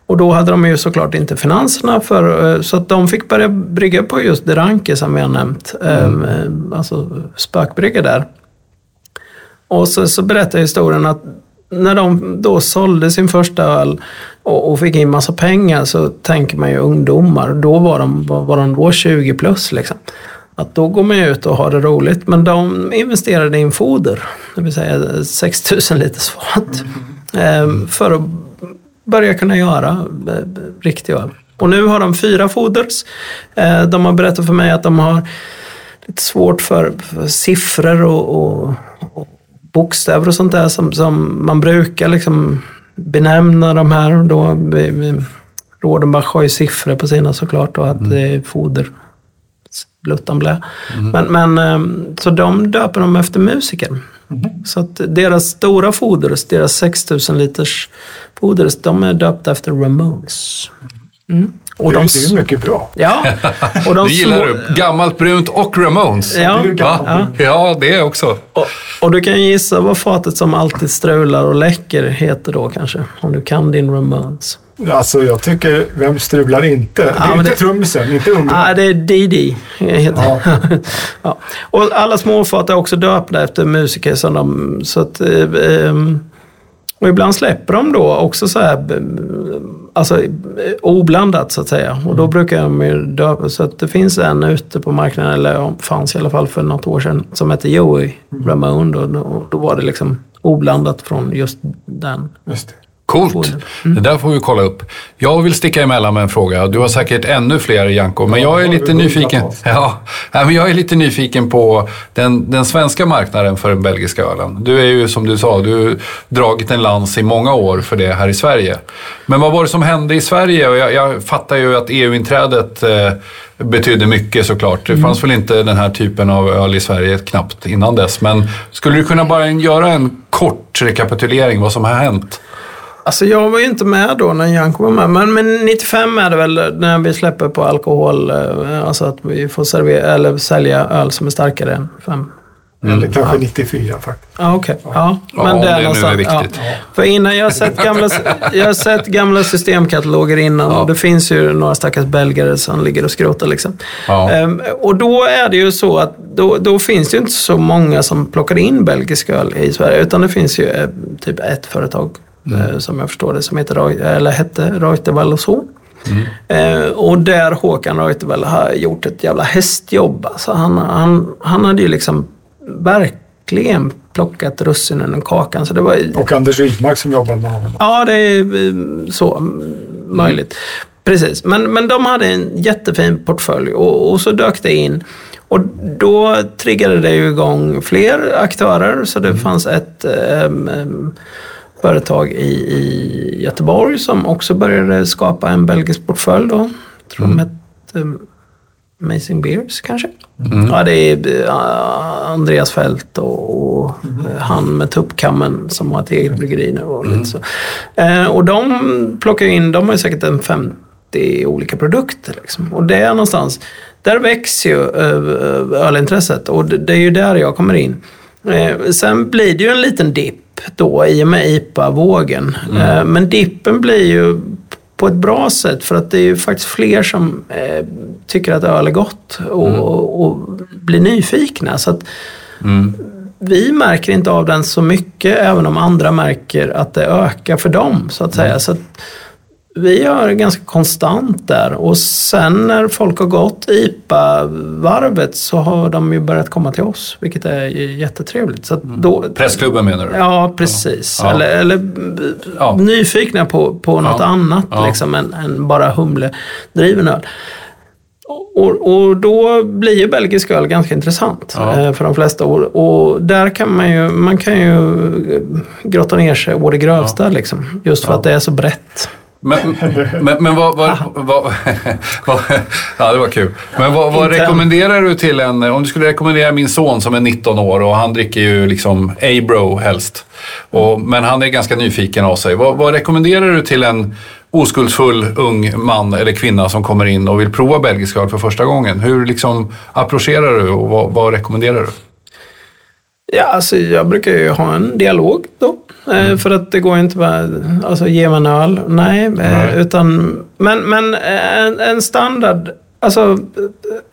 Och då hade de ju såklart inte finanserna för, eh, så att de fick börja brygga på just Deranke som vi har nämnt. Eh, Alltså spökbrygga där. Och så, så berättar historien att när de då sålde sin första öl och, och fick in massa pengar så tänker man ju ungdomar. Då var de, var de då 20 plus liksom. Att då går man ut och har det roligt. Men de investerade i en foder, det vill säga 6000 liters fat. Eh, för att börja kunna göra eh, riktig öl. Och nu har de fyra foders. Eh, de har berättat för mig att de har lite svårt för, siffror och, och, och bokstäver och sånt där som, som man brukar liksom benämna de här. Då, Rodenbach har ju siffror på sina såklart och att det är foder. Bluttan blä. Men, men, ehm, så de döper dem efter musiker. Så att deras stora foders, deras 6000 liters foders, de är döpta efter Ramones. Mm. Och det, de, är- det är mycket bra. ja, och de Det gillar små- du. Gammalt brunt och Ramones. Ja. Va? Ja, det också. Och, och du kan gissa vad fatet som alltid strular och läcker heter då kanske. Om du kan din Ramones. Alltså jag tycker, vem strular inte? det är inte det- trummisen, inte ungen. Nej, det är Didi. Ja. Ja. Och alla småfat är också döpta efter musiker. Som de, så att, eh, ehm, och ibland släpper de då också så här, eh, alltså eh, oblandat så att säga. Och då brukar de ju döpa, så att det finns en ute på marknaden, eller ja, fanns i alla fall för något år sedan, som heter Joey Ramone. Då, då, då var det liksom oblandat från just den. Just det. Coolt. foder. Det där får vi kolla upp. Jag vill sticka emellan med en fråga. Du har säkert ännu fler, Janko. Men jag är lite nyfiken. Ja, men jag är lite nyfiken på den, den svenska marknaden för den belgiska ölen. Du är ju, som du sa, du har dragit en lans i många år för det här i Sverige. Men vad var det som hände i Sverige? Jag, jag fattar ju att EU-inträdet eh, betydde mycket såklart. Det fanns väl inte den här typen av öl i Sverige knappt innan dess. Men skulle du kunna bara göra en kort rekapitulering vad som har hänt? Alltså jag var ju inte med då när Janko var med. Men, men 95 är det väl när vi släpper på alkohol. eh, Alltså att vi får servera, eller sälja öl som är starkare än 5. Eller kanske 94 faktiskt. Ja, okej. Ja, Ja, men det det är nu är någonstans. viktigt. Ja. För innan, jag har sett gamla, jag har sett gamla systemkataloger innan Ja. och det finns ju några stackars belgare som ligger och skrotar liksom. Ja. Ehm, och då är det ju så att då, då finns det ju inte så många som plockar in belgisk öl i Sverige. Utan det finns ju eh, typ ett företag eh, som jag förstår det som heter, eller hette Reuterwall och så. Eh, och där Håkan Reuterwall har gjort ett jävla hästjobb. Alltså han, han, han hade ju liksom verkligen plockat russinen ur kakan. Så det var, Och Anders Rydmark som jobbar med honom. Ja, det är eh, så mm, möjligt. Precis, men, men de hade en jättefin portfölj och, och så dök det in. Och då triggade det ju igång fler aktörer. Så det fanns ett ehm, ehm, företag i, i Göteborg som också började skapa en belgisk portfölj då. Jag tror de hette ehm, Amazing Beers kanske? Ja, det är eh, Andreas Fält och, och eh, han med tuppkammen som har ett eget bryggeri nu. Och, lite så. Eh, och de plockar in, de har säkert en 50 olika produkter. Liksom. Och det är någonstans, där växer ju eh, ölintresset och det, det är ju där jag kommer in. Eh, sen blir det ju en liten dipp då i och med IPA-vågen. Eh, men dippen blir ju på ett bra sätt för att det är ju faktiskt fler som eh, tycker att öl är gott och, och blir nyfikna. Så att vi märker inte av den så mycket även om andra märker att det ökar för dem så att säga. Så att vi gör ganska konstant där och sen när folk har gått IPA-varvet så har de ju börjat komma till oss vilket är jättetrevligt. Så att då, Pressklubben menar du? Ja, precis. Ja. Eller, eller Ja. nyfikna på, på något Ja. annat Ja. liksom, än, än bara humledriven öl. Och, och då blir ju belgisk öl ganska intressant Ja. eh, för de flesta. Och, och där kan man ju, man kan ju grotta ner sig å det grövsta liksom. Just för att det är så brett. Men, men, men vad, vad, vad, vad... Ja, det var kul. Men vad, vad rekommenderar du till en... Om du skulle rekommendera min son som är 19 år och han dricker ju liksom A-bro helst. Och, men han är ganska nyfiken av sig. Vad, vad rekommenderar du till en oskuldsfull ung man eller kvinna som kommer in och vill prova belgisk öl för första gången? Hur liksom approcherar du och vad, vad rekommenderar du? Ja, alltså jag brukar ju ha en dialog då. Mm. Eh, för att det går ju inte bara, alltså ge mig en öl. Nej, Nej. Eh, utan, men, men en, en standard, alltså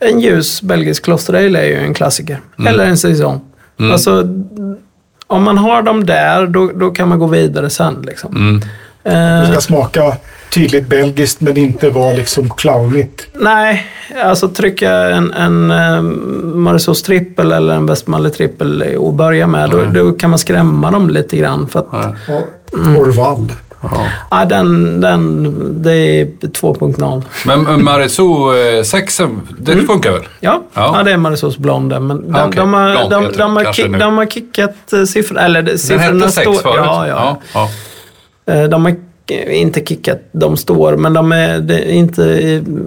en ljus belgisk kloster ale är ju en klassiker. Mm. Eller en saison. Alltså, om man har dem där, då, då kan man gå vidare sen liksom. Mm. Eh, ska smaka tydligt belgiskt men inte vara liksom clownigt. nej, alltså trycka en, en eh, Marisol trippel eller en Westmalle trippel och börja med, då, då kan man skrämma dem lite grann. För att, Ja. Och Orval. Ja. Ja, den, den, det är 2.0. Men men Mariso eh, 6, det funkar väl? Ja, Ja. ja. det är Marisous Blonde. Men de, Ja, okej. de, har, Blond de, de, har kanske kick, nu. de har kickat eh, siffrorna. Eller det- Den siffrorna hette 6 står... förut? Ja, ja. ja. De har inte kickat, de står, men de är, inte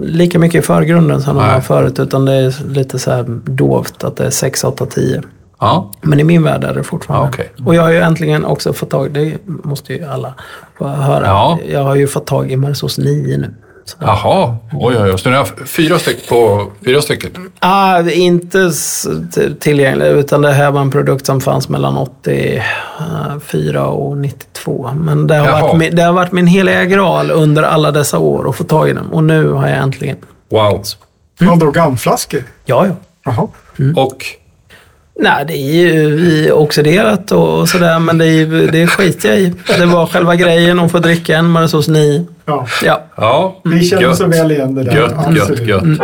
lika mycket i förgrunden som de var förut. Utan det är lite så här dovt att det är 6, 8, 10. ja. Men i min värld är det fortfarande. Ja, okej. Och jag har ju äntligen också fått tag, det måste ju alla höra. Ja. Jag har ju fått tag i Marisous 9 nu. Jaha, oj oj oj. Så ni har fyra stycken på fyra stycken? Ah, inte s- t- tillgänglig, utan det här var en produkt som fanns mellan 84 och 92. Men det har, Jaha. varit min, det har varit min heliga graal under alla dessa år att få tag i den. Och nu har jag äntligen. Wow. Mm. Vadå, gamflaskor? Ja, ja. Jaha. Och Nej, det är ju oxiderat och, sådär, men det, är, ju- det skiter jag i. Det var själva grejen att få dricka en Marisous 9. Ja. Ja. ja, Vi känner Gött. så väl igen det där. gött, gött, Absolut. gött. Mm.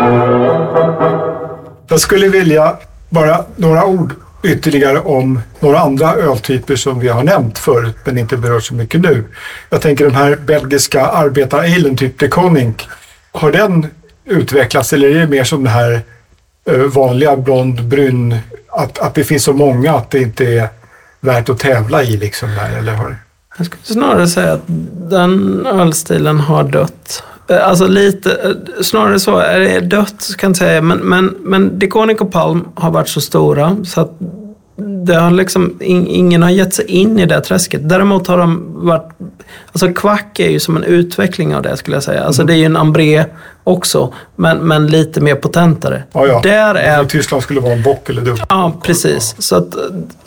Jag skulle vilja bara några ord ytterligare om några andra öltyper som vi har nämnt förut men inte berört så mycket nu. Jag tänker den här belgiska arbetaralen, typ de Koning. Har den utvecklats eller är det mer som den här eh, vanliga blond, brun, att, att det finns så många att det inte är värt att tävla i liksom där, eller har jag skulle snarare säga att den ölstilen har dött. Eh, alltså lite, eh, snarare så, är det dött så kan jag inte säga, men, men, men Deconic och Palm har varit så stora så att det har liksom, ingen har gett sig in i det träsket. Däremot har de varit, alltså Kvack är ju som en utveckling av det skulle jag säga. Alltså det är ju en ambré också, men, men lite mer potentare. Ja, ja. Där är I Tyskland skulle det vara en bock eller dubbel. Ja, precis. Så att,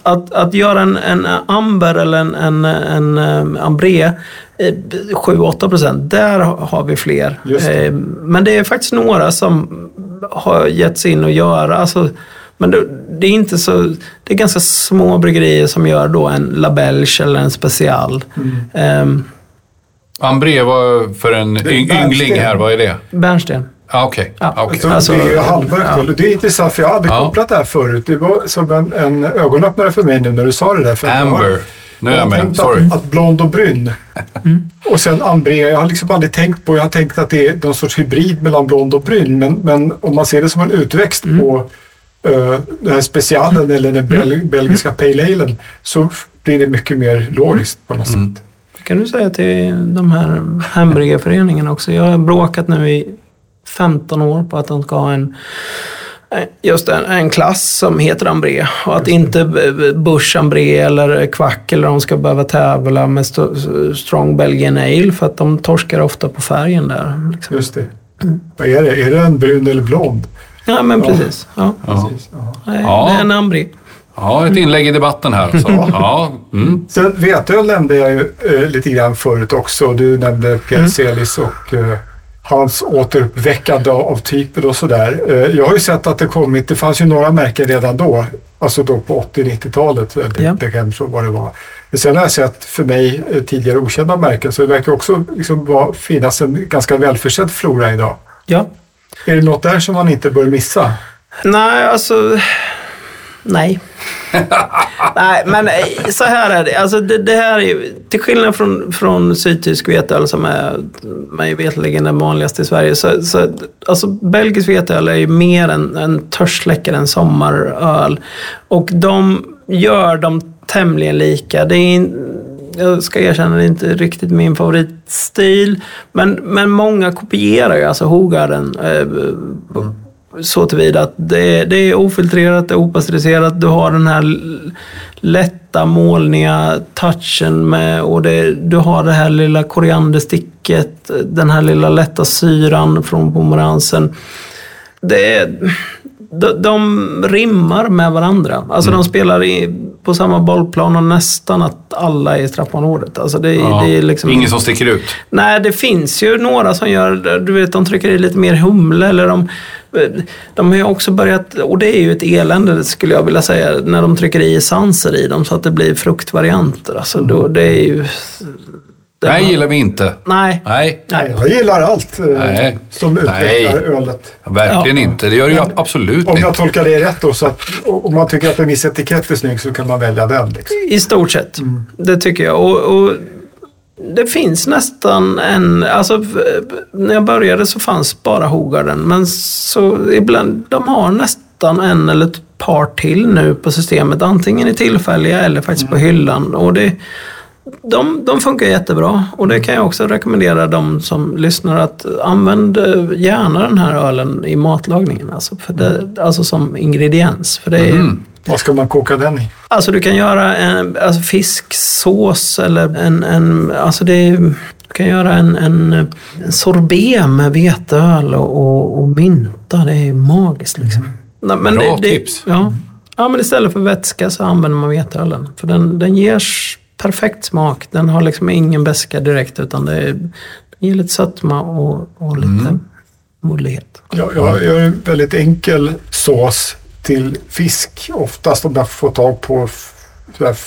att, att göra en, en amber eller en, en, en, ambré, eh, 7-8 procent, där har vi fler. Det. Eh, Men det är faktiskt några som har gett sig in och göra. Alltså, men det, det är inte så... Det är ganska små bryggerier som gör då en Labelge eller en special. Mm. Ehm, Ambré var för en yngling här, vad är det? Bärnsten. Ah, Okej. Ja. Ah, okej. Så Alltså, det är halvmörkt ja. Det är intressant för jag hade Ja. kopplat det här förut. Det var som en, en ögonöppnare för mig nu när du sa det där. För Amber. Nu är jag med. Sorry. Att, att blond och bryn. Och sen ambré. Jag har liksom aldrig tänkt på, jag har tänkt att det är någon sorts hybrid mellan blond och bryn. Men, men om man ser det som en utväxt på uh, den här specialen eller den bel, belgiska pale alen så blir det mycket mer logiskt på något sätt. kan du säga till de här hamburgerföreningarna också. Jag har bråkat nu i 15 år på att de ska ha en Just en, en klass som heter Ambré och att inte Bush Ambré eller Kvack eller de ska behöva tävla med st- Strong Belgian Ale för att de torskar ofta på färgen där. Liksom. Just det. Vad är det? Är det en brun eller blond? Ja men precis. Ja. Ja. Precis, ja. Nej, Ja. Det är en Ambré. ja, ett inlägg i debatten här alltså. Ja. Mm. Sen veteöl nämnde jag ju eh, lite grann förut också. Du nämnde Pierre Celis och eh, hans återuppväckande av, typer och sådär. Eh, jag har ju sett att det kommit, det fanns ju några märken redan då, alltså då på 80-90-talet, eller Ja. det kan så vad det var. Men sen har jag sett för mig eh, tidigare okända märken så det verkar också liksom vara, finnas en ganska välförsedd flora idag. Ja. Är det något där som man inte bör missa? Nej, alltså... Nej. Nej, men eh, så här är det. Alltså det, det här är ju, till skillnad från, från sydtysk veteöl som är mig veterligen den vanligaste i Sverige. Så, så, alltså belgisk veteöl är ju mer en, en törstsläckare, en sommaröl. Och de gör dem tämligen lika. Det är jag ska erkänna, det är inte riktigt min favoritstil. Men, men många kopierar ju alltså Hogarden. Eh, så tillvida att det är, det är ofiltrerat, det är opastöriserat. Du har den här lätta målniga touchen med och det, du har det här lilla koriandersticket, den här lilla lätta syran från pomeransen. Det är, de, de rimmar med varandra. Alltså de spelar i, på samma bollplan och nästan att alla är i straffområdet. Alltså det, Ja. det är liksom... Ingen som sticker ut. Nej, det finns ju några som gör, du vet, de trycker i lite mer humle eller de, de har ju också börjat, och det är ju ett elände skulle jag vilja säga, när de trycker i essenser i dem så att det blir fruktvarianter. Alltså då, det är ju... Det Nej, gillar vi inte. Nej. Nej, Nej, jag gillar allt eh, Nej. som utvecklar Nej. ölet. verkligen inte. Det gör det ju absolut Om inte. jag tolkar det rätt då, så att om man tycker att en viss etikett är snygg så kan man välja den. Liksom. I stort sett. Det tycker jag. Och, och det finns nästan en... Alltså, v- när jag började så fanns bara Hogarden. Men så ibland, de har nästan en eller ett par till nu på systemet. Antingen i tillfälliga eller faktiskt på hyllan. Och det, de, de funkar jättebra. Och det kan jag också rekommendera de som lyssnar att använd eh, gärna den här ölen i matlagningen. Alltså, för det, alltså som ingrediens. För det är, Mm. Vad ska man koka den i? Alltså du kan göra en alltså fisksås eller en, en alltså det är, du kan göra en, en, en sorbet med veteöl och, och, och mynta. Det är magiskt liksom. Nej, men Bra det, det, tips. Ja. ja, men istället för vätska så använder man veteölen. För den, den ger perfekt smak. Den har liksom ingen beska direkt utan det är, den ger lite sötma och, och lite mullighet. Jag, jag gör en väldigt enkel sås till fisk. Oftast om jag får tag på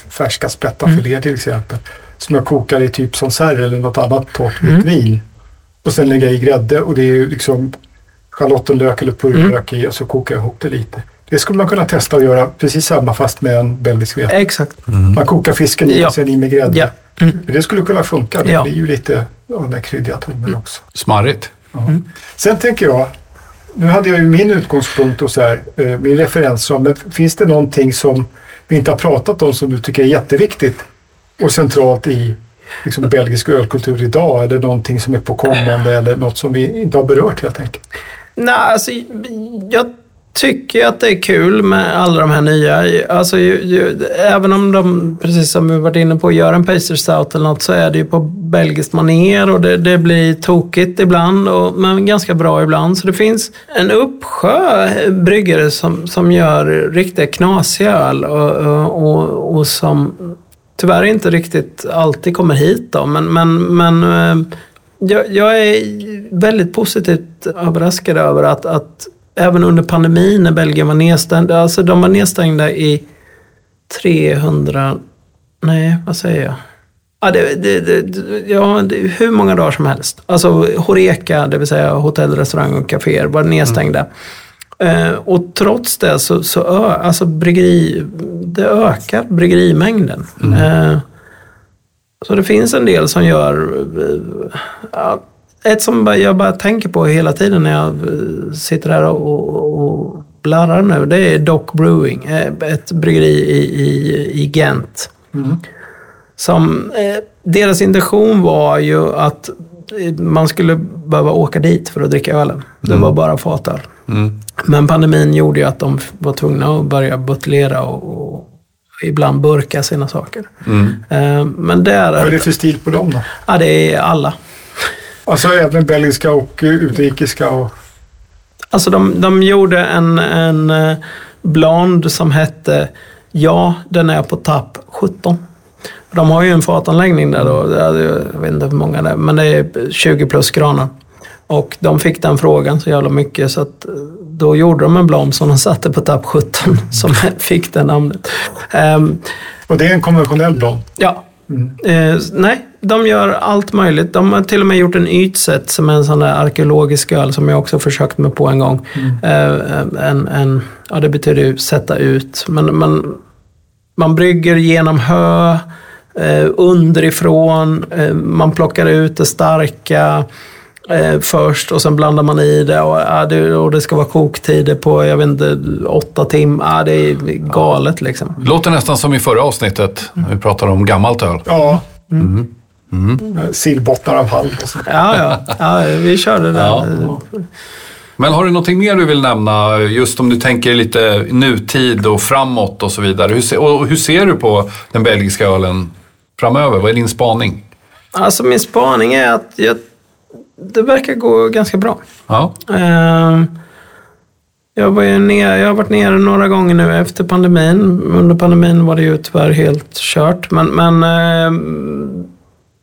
färska spättafiléer till exempel. Som jag kokar i typ som serr eller något annat torrt vitt vin. Och sen lägger jag i grädde och det är ju liksom schalottenlök eller purjolök i och så kokar jag ihop det lite. Det skulle man kunna testa att göra precis samma fast med en belgisk vete. Exakt. Man kokar fisken i Ja. och sen i med grädde. Ja. Mm. Det skulle kunna funka. Det Ja. blir ju lite av den där kryddiga tonen också. Smarrigt. Sen tänker jag, nu hade jag ju min utgångspunkt och så här, eh, min referensram, men finns det någonting som vi inte har pratat om som du tycker är jätteviktigt och centralt i liksom, belgisk ölkultur idag? Eller någonting som är på kommande eller något som vi inte har berört helt enkelt? Nej, alltså jag tycker att det är kul med alla de här nya. Alltså, ju, ju, även om de, precis som vi varit inne på, gör en Pacer Stout eller något så är det ju på belgiskt maner och det, det blir tokigt ibland, och, men ganska bra ibland. Så det finns en uppsjö bryggare som, som gör riktigt knasiga öl och, och, och, som tyvärr inte riktigt alltid kommer hit. Då. Men, men, men eh, jag, jag är väldigt positivt överraskad över att, att även under pandemin när Belgien var nedstängda, alltså de var nedstängda i 300, nej vad säger jag? Ja, det, det, det, ja, hur många dagar som helst. Alltså Horeca, det vill säga hotell, restaurang och kaféer var nedstängda. Eh, och trots det så, så ö, alltså bryggeri, det ökar bryggerimängden. Eh, så det finns en del som gör... eh, ja, ett som jag bara tänker på hela tiden när jag eh, sitter här och, och, blarrar nu, det är Doc Brewing. eh, Ett bryggeri i, i, i Gent. Som, eh, deras intention var ju att man skulle behöva åka dit för att dricka ölen. Det var bara fatöl. Mm. Men pandemin gjorde ju att de var tvungna att börja buteljera och, och ibland burka sina saker. Mm. Men där... Vad är det för stil på dem då? Ja, det är alla. Alltså även belgiska och utrikiska och... Alltså de, de gjorde en, en eh, blond som hette Ja, den är på tapp 17. De har ju en fatanläggning där då. Jag vet inte hur många det är, men det är 20 plus granar. Och de fick den frågan så jävla mycket så att eh, då gjorde de en blond som de satte på tapp 17 som fick det namnet. Ehm, Och det är en konventionell blond. Ja. Eh, nej, de gör allt möjligt. De har till och med gjort en ytset som är en sån där arkeologisk öl som jag också försökt mig på en gång. Eh, en, en, ja, det betyder ju sätta ut. Men, men man brygger genom hö, eh, underifrån, eh, man plockar ut det starka först och sen blandar man i det och, det och det ska vara koktider på, jag vet inte, åtta timmar. Det är galet liksom. Låter nästan som i förra avsnittet när vi pratade om gammalt öl. Ja. Eh, Sillbottnar av hall och så. Ja, ja, ja vi körde det. Ja. Men har du någonting mer du vill nämna? Just om du tänker lite nutid och framåt och så vidare. Hur, se, och hur ser du på den belgiska ölen framöver? Vad är din spaning? Alltså min spaning är att jag, det verkar gå ganska bra. Ja. Ehm, jag, var ju ner, jag har varit nere några gånger nu efter pandemin. Under pandemin var det ju tyvärr helt kört. Men, men ehm,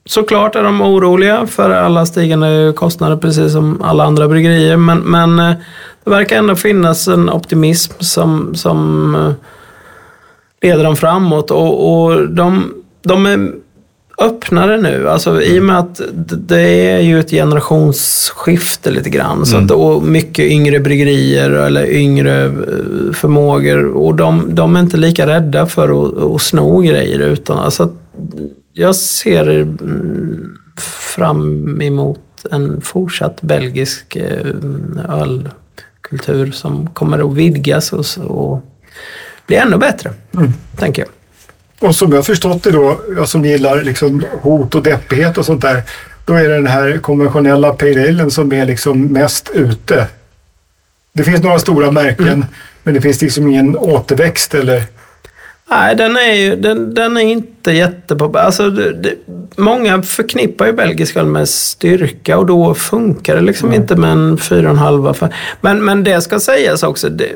såklart är de oroliga för alla stigande kostnader precis som alla andra bryggerier. Men, men eh, det verkar ändå finnas en optimism som, som eh, leder dem framåt. Och, och de, de är öppnare nu. Alltså, I och med att det är ju ett generationsskifte lite grann. Så att, och mycket yngre bryggerier eller yngre eh, förmågor. Och de, de är inte lika rädda för att, att sno grejer. Utan, alltså, jag ser mm, fram emot en fortsatt belgisk eh, ölkultur som kommer att vidgas och, och bli ännu bättre. Tänker jag. Och som jag förstått det då, jag som gillar liksom hot och deppighet och sånt där, då är det den här konventionella pale som är liksom mest ute. Det finns några stora märken, men det finns liksom ingen återväxt eller... Nej, den är ju den, den är inte jättepopulär. Alltså, det, det, många förknippar ju belgisk öl med styrka och då funkar det liksom inte med en 4,5. För, men, men det ska sägas också. Det,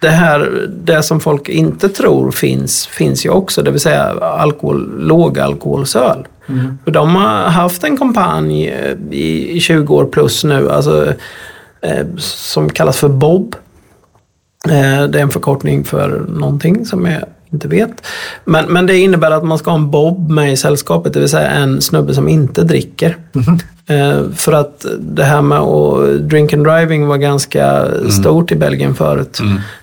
det här, det som folk inte tror finns, finns ju också. Det vill säga alkohol, lågalkoholsöl. För de har haft en kampanj eh, i, i 20 år plus nu. Alltså, eh, som kallas för BOB. Eh, Det är en förkortning för någonting som är inte vet. Men, men det innebär att man ska ha en bob med i sällskapet, det vill säga en snubbe som inte dricker. Eh, för att det här med att drink and driving var ganska stort i Belgien förut.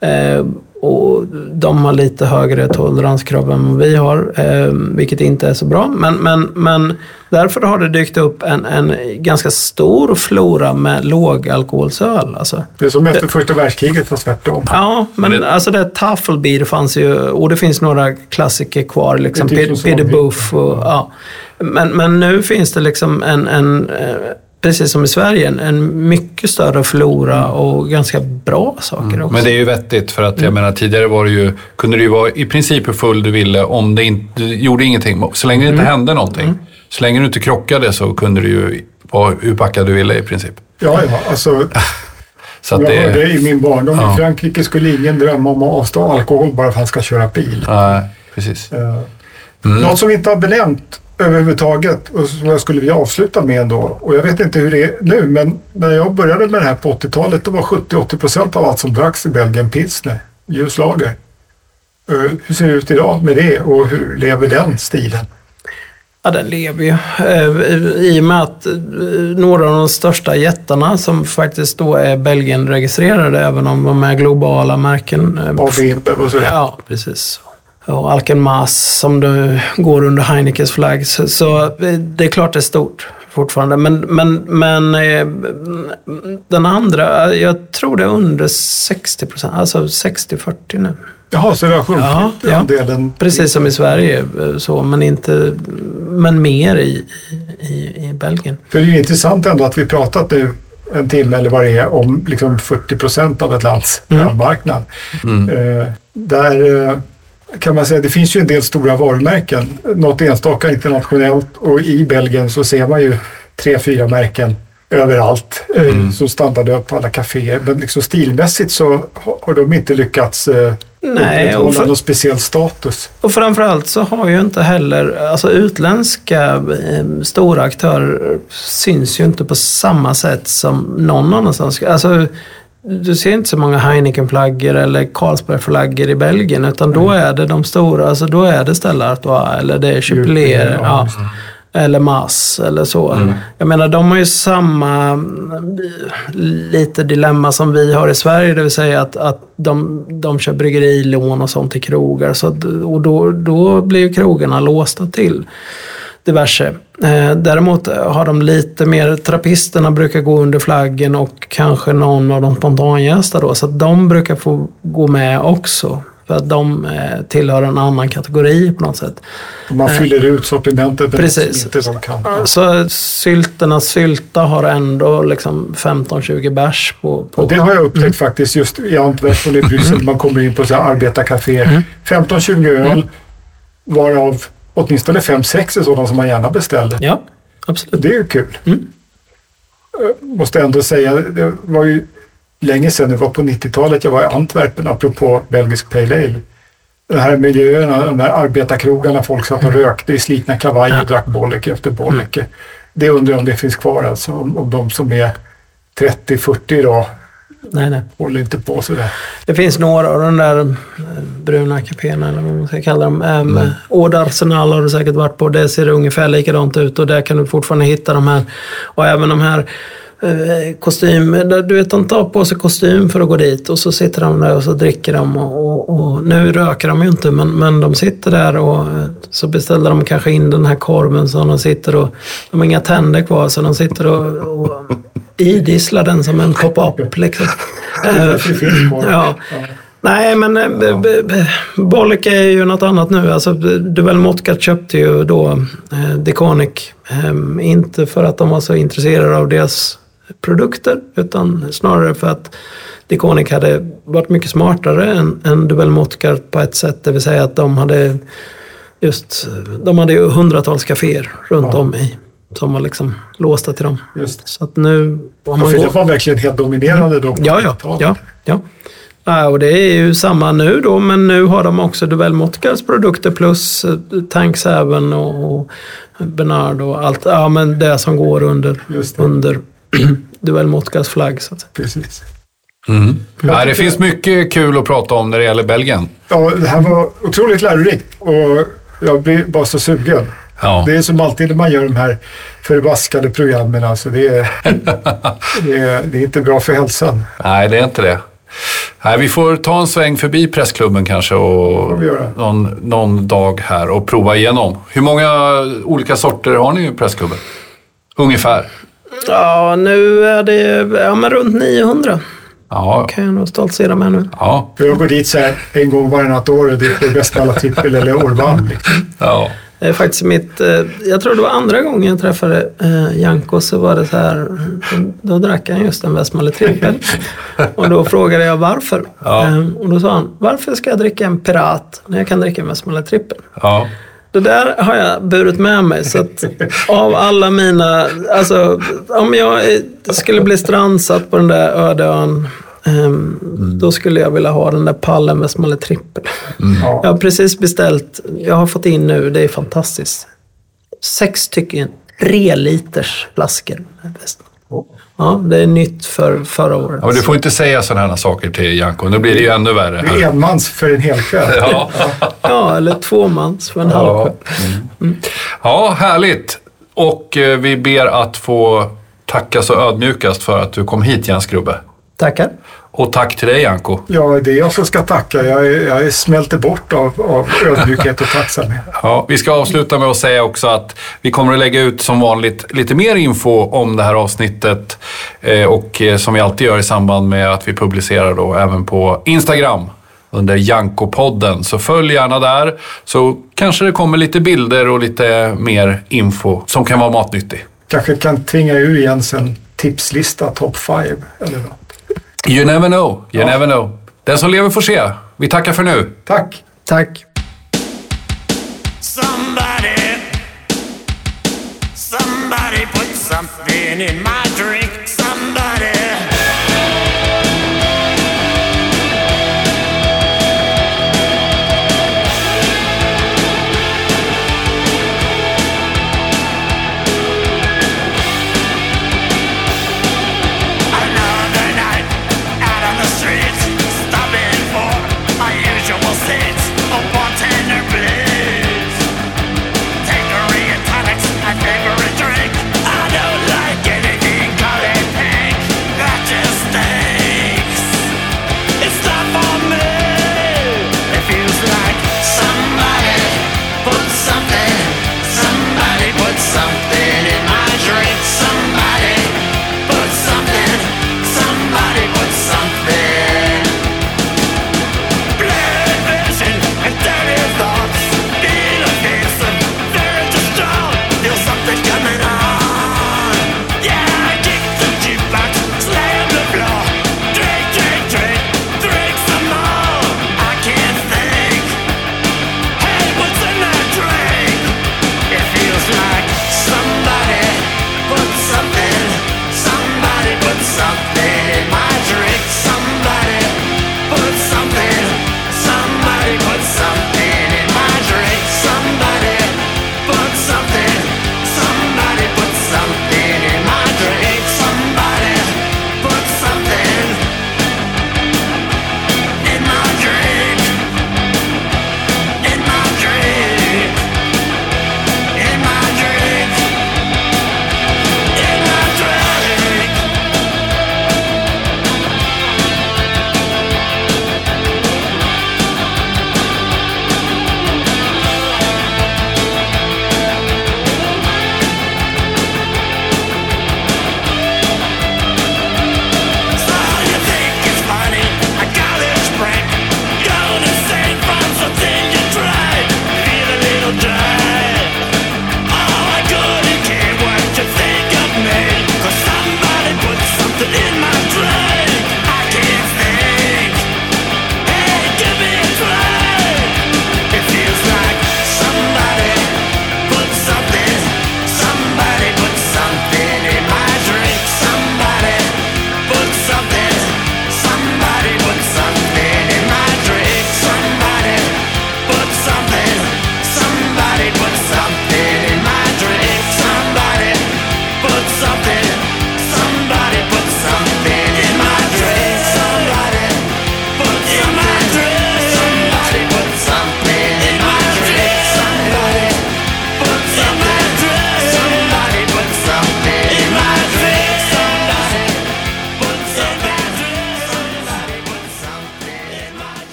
Eh, och de har lite högre toleranskrav än vad vi har, eh, vilket inte är så bra. Men, men, men därför har det dykt upp en, en ganska stor flora med lågalkoholsöl. Alltså. Det är som efter första världskriget fast tvärtom. Ja, men det- alltså det Tafelbier fanns ju och det finns några klassiker kvar. Liksom Det Peter. Buff och ja. Men, men nu finns det liksom en, en eh, precis som i Sverige, en, mycket större flora och ganska bra saker också. Mm. Men det är ju vettigt för Mm. att jag menar tidigare var det ju, kunde det ju vara i princip hur full du ville om det inte du gjorde ingenting. Så länge det Mm. inte hände någonting. Så länge du inte krockade så kunde du ju vara hur packad du ville i princip. Ja, ja, alltså Så att jag det... hörde i min barndom Ja. i Frankrike skulle ingen drömma om att avstå alkohol bara för att han ska köra bil. Nej, precis. Mm. Något som vi inte har benämnt överhuvudtaget och som jag skulle vilja avsluta med ändå. Och jag vet inte hur det är nu, men när jag började med det här på 80-talet då var 70-80 procent av allt som dracks i Belgien pilsner, ljuslager. Eh, Hur ser det ut idag med det och hur lever den stilen? Ja, den lever ju. Eh, I och med att eh, några av de största jättarna som faktiskt då är Belgien-registrerade, även om de är globala märken. Av Winter och sådär. Ja, precis. Och Alkenmass som det går under Heinekens flagg. Så, så eh, det är klart det är stort fortfarande. Men, men, men eh, den andra, jag tror det är under 60 procent. Alltså 60-40 nu. Jaha, så det har sjunkit Ja, ja. andelen? Precis som i Sverige, eh, så, men, inte, men mer i, i, i Belgien. För det är ju intressant ändå att vi pratat nu en timme eller vad det är om liksom 40 procent av ett lands Mm. marknad. Eh, där eh, kan man säga, det finns ju en del stora varumärken. Något enstaka internationellt och i Belgien så ser man ju tre, fyra märken överallt eh, som standardöl på alla kaféer. Men liksom stilmässigt så har- de inte lyckats eh, Nej, och för- någon speciell status. Och framförallt så har ju inte heller, alltså utländska eh, stora aktörer syns ju inte på samma sätt som någon annanstans. Alltså, du ser inte så många Heineken-flaggor eller Carlsberg-flaggor i Belgien utan då är det de stora, alltså då är det Stella Artois eller det är. Jupiler, ja. Eller Mass eller så. Jag menar de har ju samma mm, lite dilemma som vi har i Sverige. Det vill säga att, att de, de kör bryggerilån och sånt till krogar. Så att, och då, då blir ju krogarna låsta till diverse. Eh, däremot har de lite mer, trappisterna brukar gå under flaggen och kanske någon av de spontangästa då. Så att de brukar få gå med också. För att de eh, tillhör en annan kategori på något sätt. Man fyller ut sortimentet men Precis. inte kan. Så sylterna sylta har ändå liksom 15-20 bärs på, på Och det har jag upptäckt faktiskt just i Antwerpen i Bryssel. Man kommer in på så här. Mm. 15-20 öl varav åtminstone 5-6 är sådana som man gärna beställer. Ja, absolut. Det är ju kul. Mm. Jag måste ändå säga, det var ju länge sedan, det var på 90-talet jag var i Antwerpen apropå belgisk pale ale. De här miljöerna, de här arbetarkrogarna, folk satt och rökte i slitna kavajer och drack Bolleke efter Bolleke. Det undrar jag om det finns kvar alltså, om, om de som är 30-40 idag Nej, nej. håller inte på sådär. Det finns några av de där eh, bruna kupéerna eller vad man ska kalla dem. Um, Ord Arsenal har du säkert varit på. Det ser ungefär likadant ut och där kan du fortfarande hitta de här. Och även de här kostym, där du vet de tar på sig kostym för att gå dit och så sitter de där och så dricker de och, och, och nu röker de ju inte men, men de sitter där och eh, så beställer de kanske in den här korven så de sitter och de har inga tänder kvar så de sitter och, och idisslar den som en pop-up liksom. Eh. Ja. Nej, men eh, Bollick är ju något annat nu. Alltså, Duell Motkat köpte ju då eh, Deconic. Eh, inte för att de var så intresserade av deras produkter, utan snarare för att Deconic hade varit mycket smartare än, än Duell Motkat på ett sätt. Det vill säga att de hade just, de hade ju hundratals kaféer runt Ja. om i. Som var liksom låsta till dem. Just. Så att nu... Om man går- var verkligen helt dominerande då. Ja, ja, 90-talet. ja, ja. Ja, och det är ju samma nu då, men nu har de också Duell Motkas produkter plus eh, Tanks även och, Bernard och allt. Ja, men det som går under, under Duell Motkas flagg. Så att säga. Precis. Nej, det finns mycket kul att prata om när det gäller Belgien. Ja, det här var otroligt lärorikt och jag blir bara så sugen. Ja. Det är som alltid när man gör de här förbaskade programmen. Alltså det, är, det, är, det är inte bra för hälsan. Nej, det är inte det. Nej, vi får ta en sväng förbi pressklubben kanske och någon, någon dag här och prova igenom. Hur många olika sorter har ni i pressklubben? Ungefär? Ja, nu är det ja, men runt 900. Ja. Kan jag nog stoltsera med nu. Ja. Jag går dit så här en gång varannat år och dricker bästa alla trippel eller Orban. Liksom. ja. Det är faktiskt mitt, eh, jag tror det var andra gången jag träffade eh, Janko så var det så här, då drack han just en Westmalle trippel. Och då frågade jag varför. Ja. Eh, och då sa han, varför ska jag dricka en Pirat när jag kan dricka en Westmalle trippel? ja. Det där har jag burit med mig. Så att av alla mina... Alltså, om jag skulle bli strandsatt på den där öde ön. ehm, Då skulle jag vilja ha den där pallen med smalle trippel. Ja. Jag har precis beställt. Jag har fått in nu. Det är fantastiskt. Sex stycken reliters flaskor. Ja, det är nytt för förra året. Ja, men du får inte säga sådana här saker till Janko. Nu blir det ju ännu värre. Det är enmans för en hel kväll. Ja. Ja, eller tvåmans för en halv Ja. ja, härligt. Och eh, vi ber att få tacka så ödmjukast för att du kom hit Jens Grubbe. Tackar. Och tack till dig Janko. Ja, det är jag som ska tacka. Jag, jag smälter bort av, av ödmjukhet och tacksamhet. Ja, vi ska avsluta med att säga också att vi kommer att lägga ut som vanligt lite mer info om det här avsnittet. Eh, och eh, som vi alltid gör i samband med att vi publicerar då även på Instagram under Janko-podden. Så följ gärna där så kanske det kommer lite bilder och lite mer info som kan vara matnyttig. Kanske kan tvinga ur Jens en tipslista, top five eller något. You never know, you never know. Den som lever får se. Vi tackar för nu. Tack! Tack. Somebody, somebody put something in my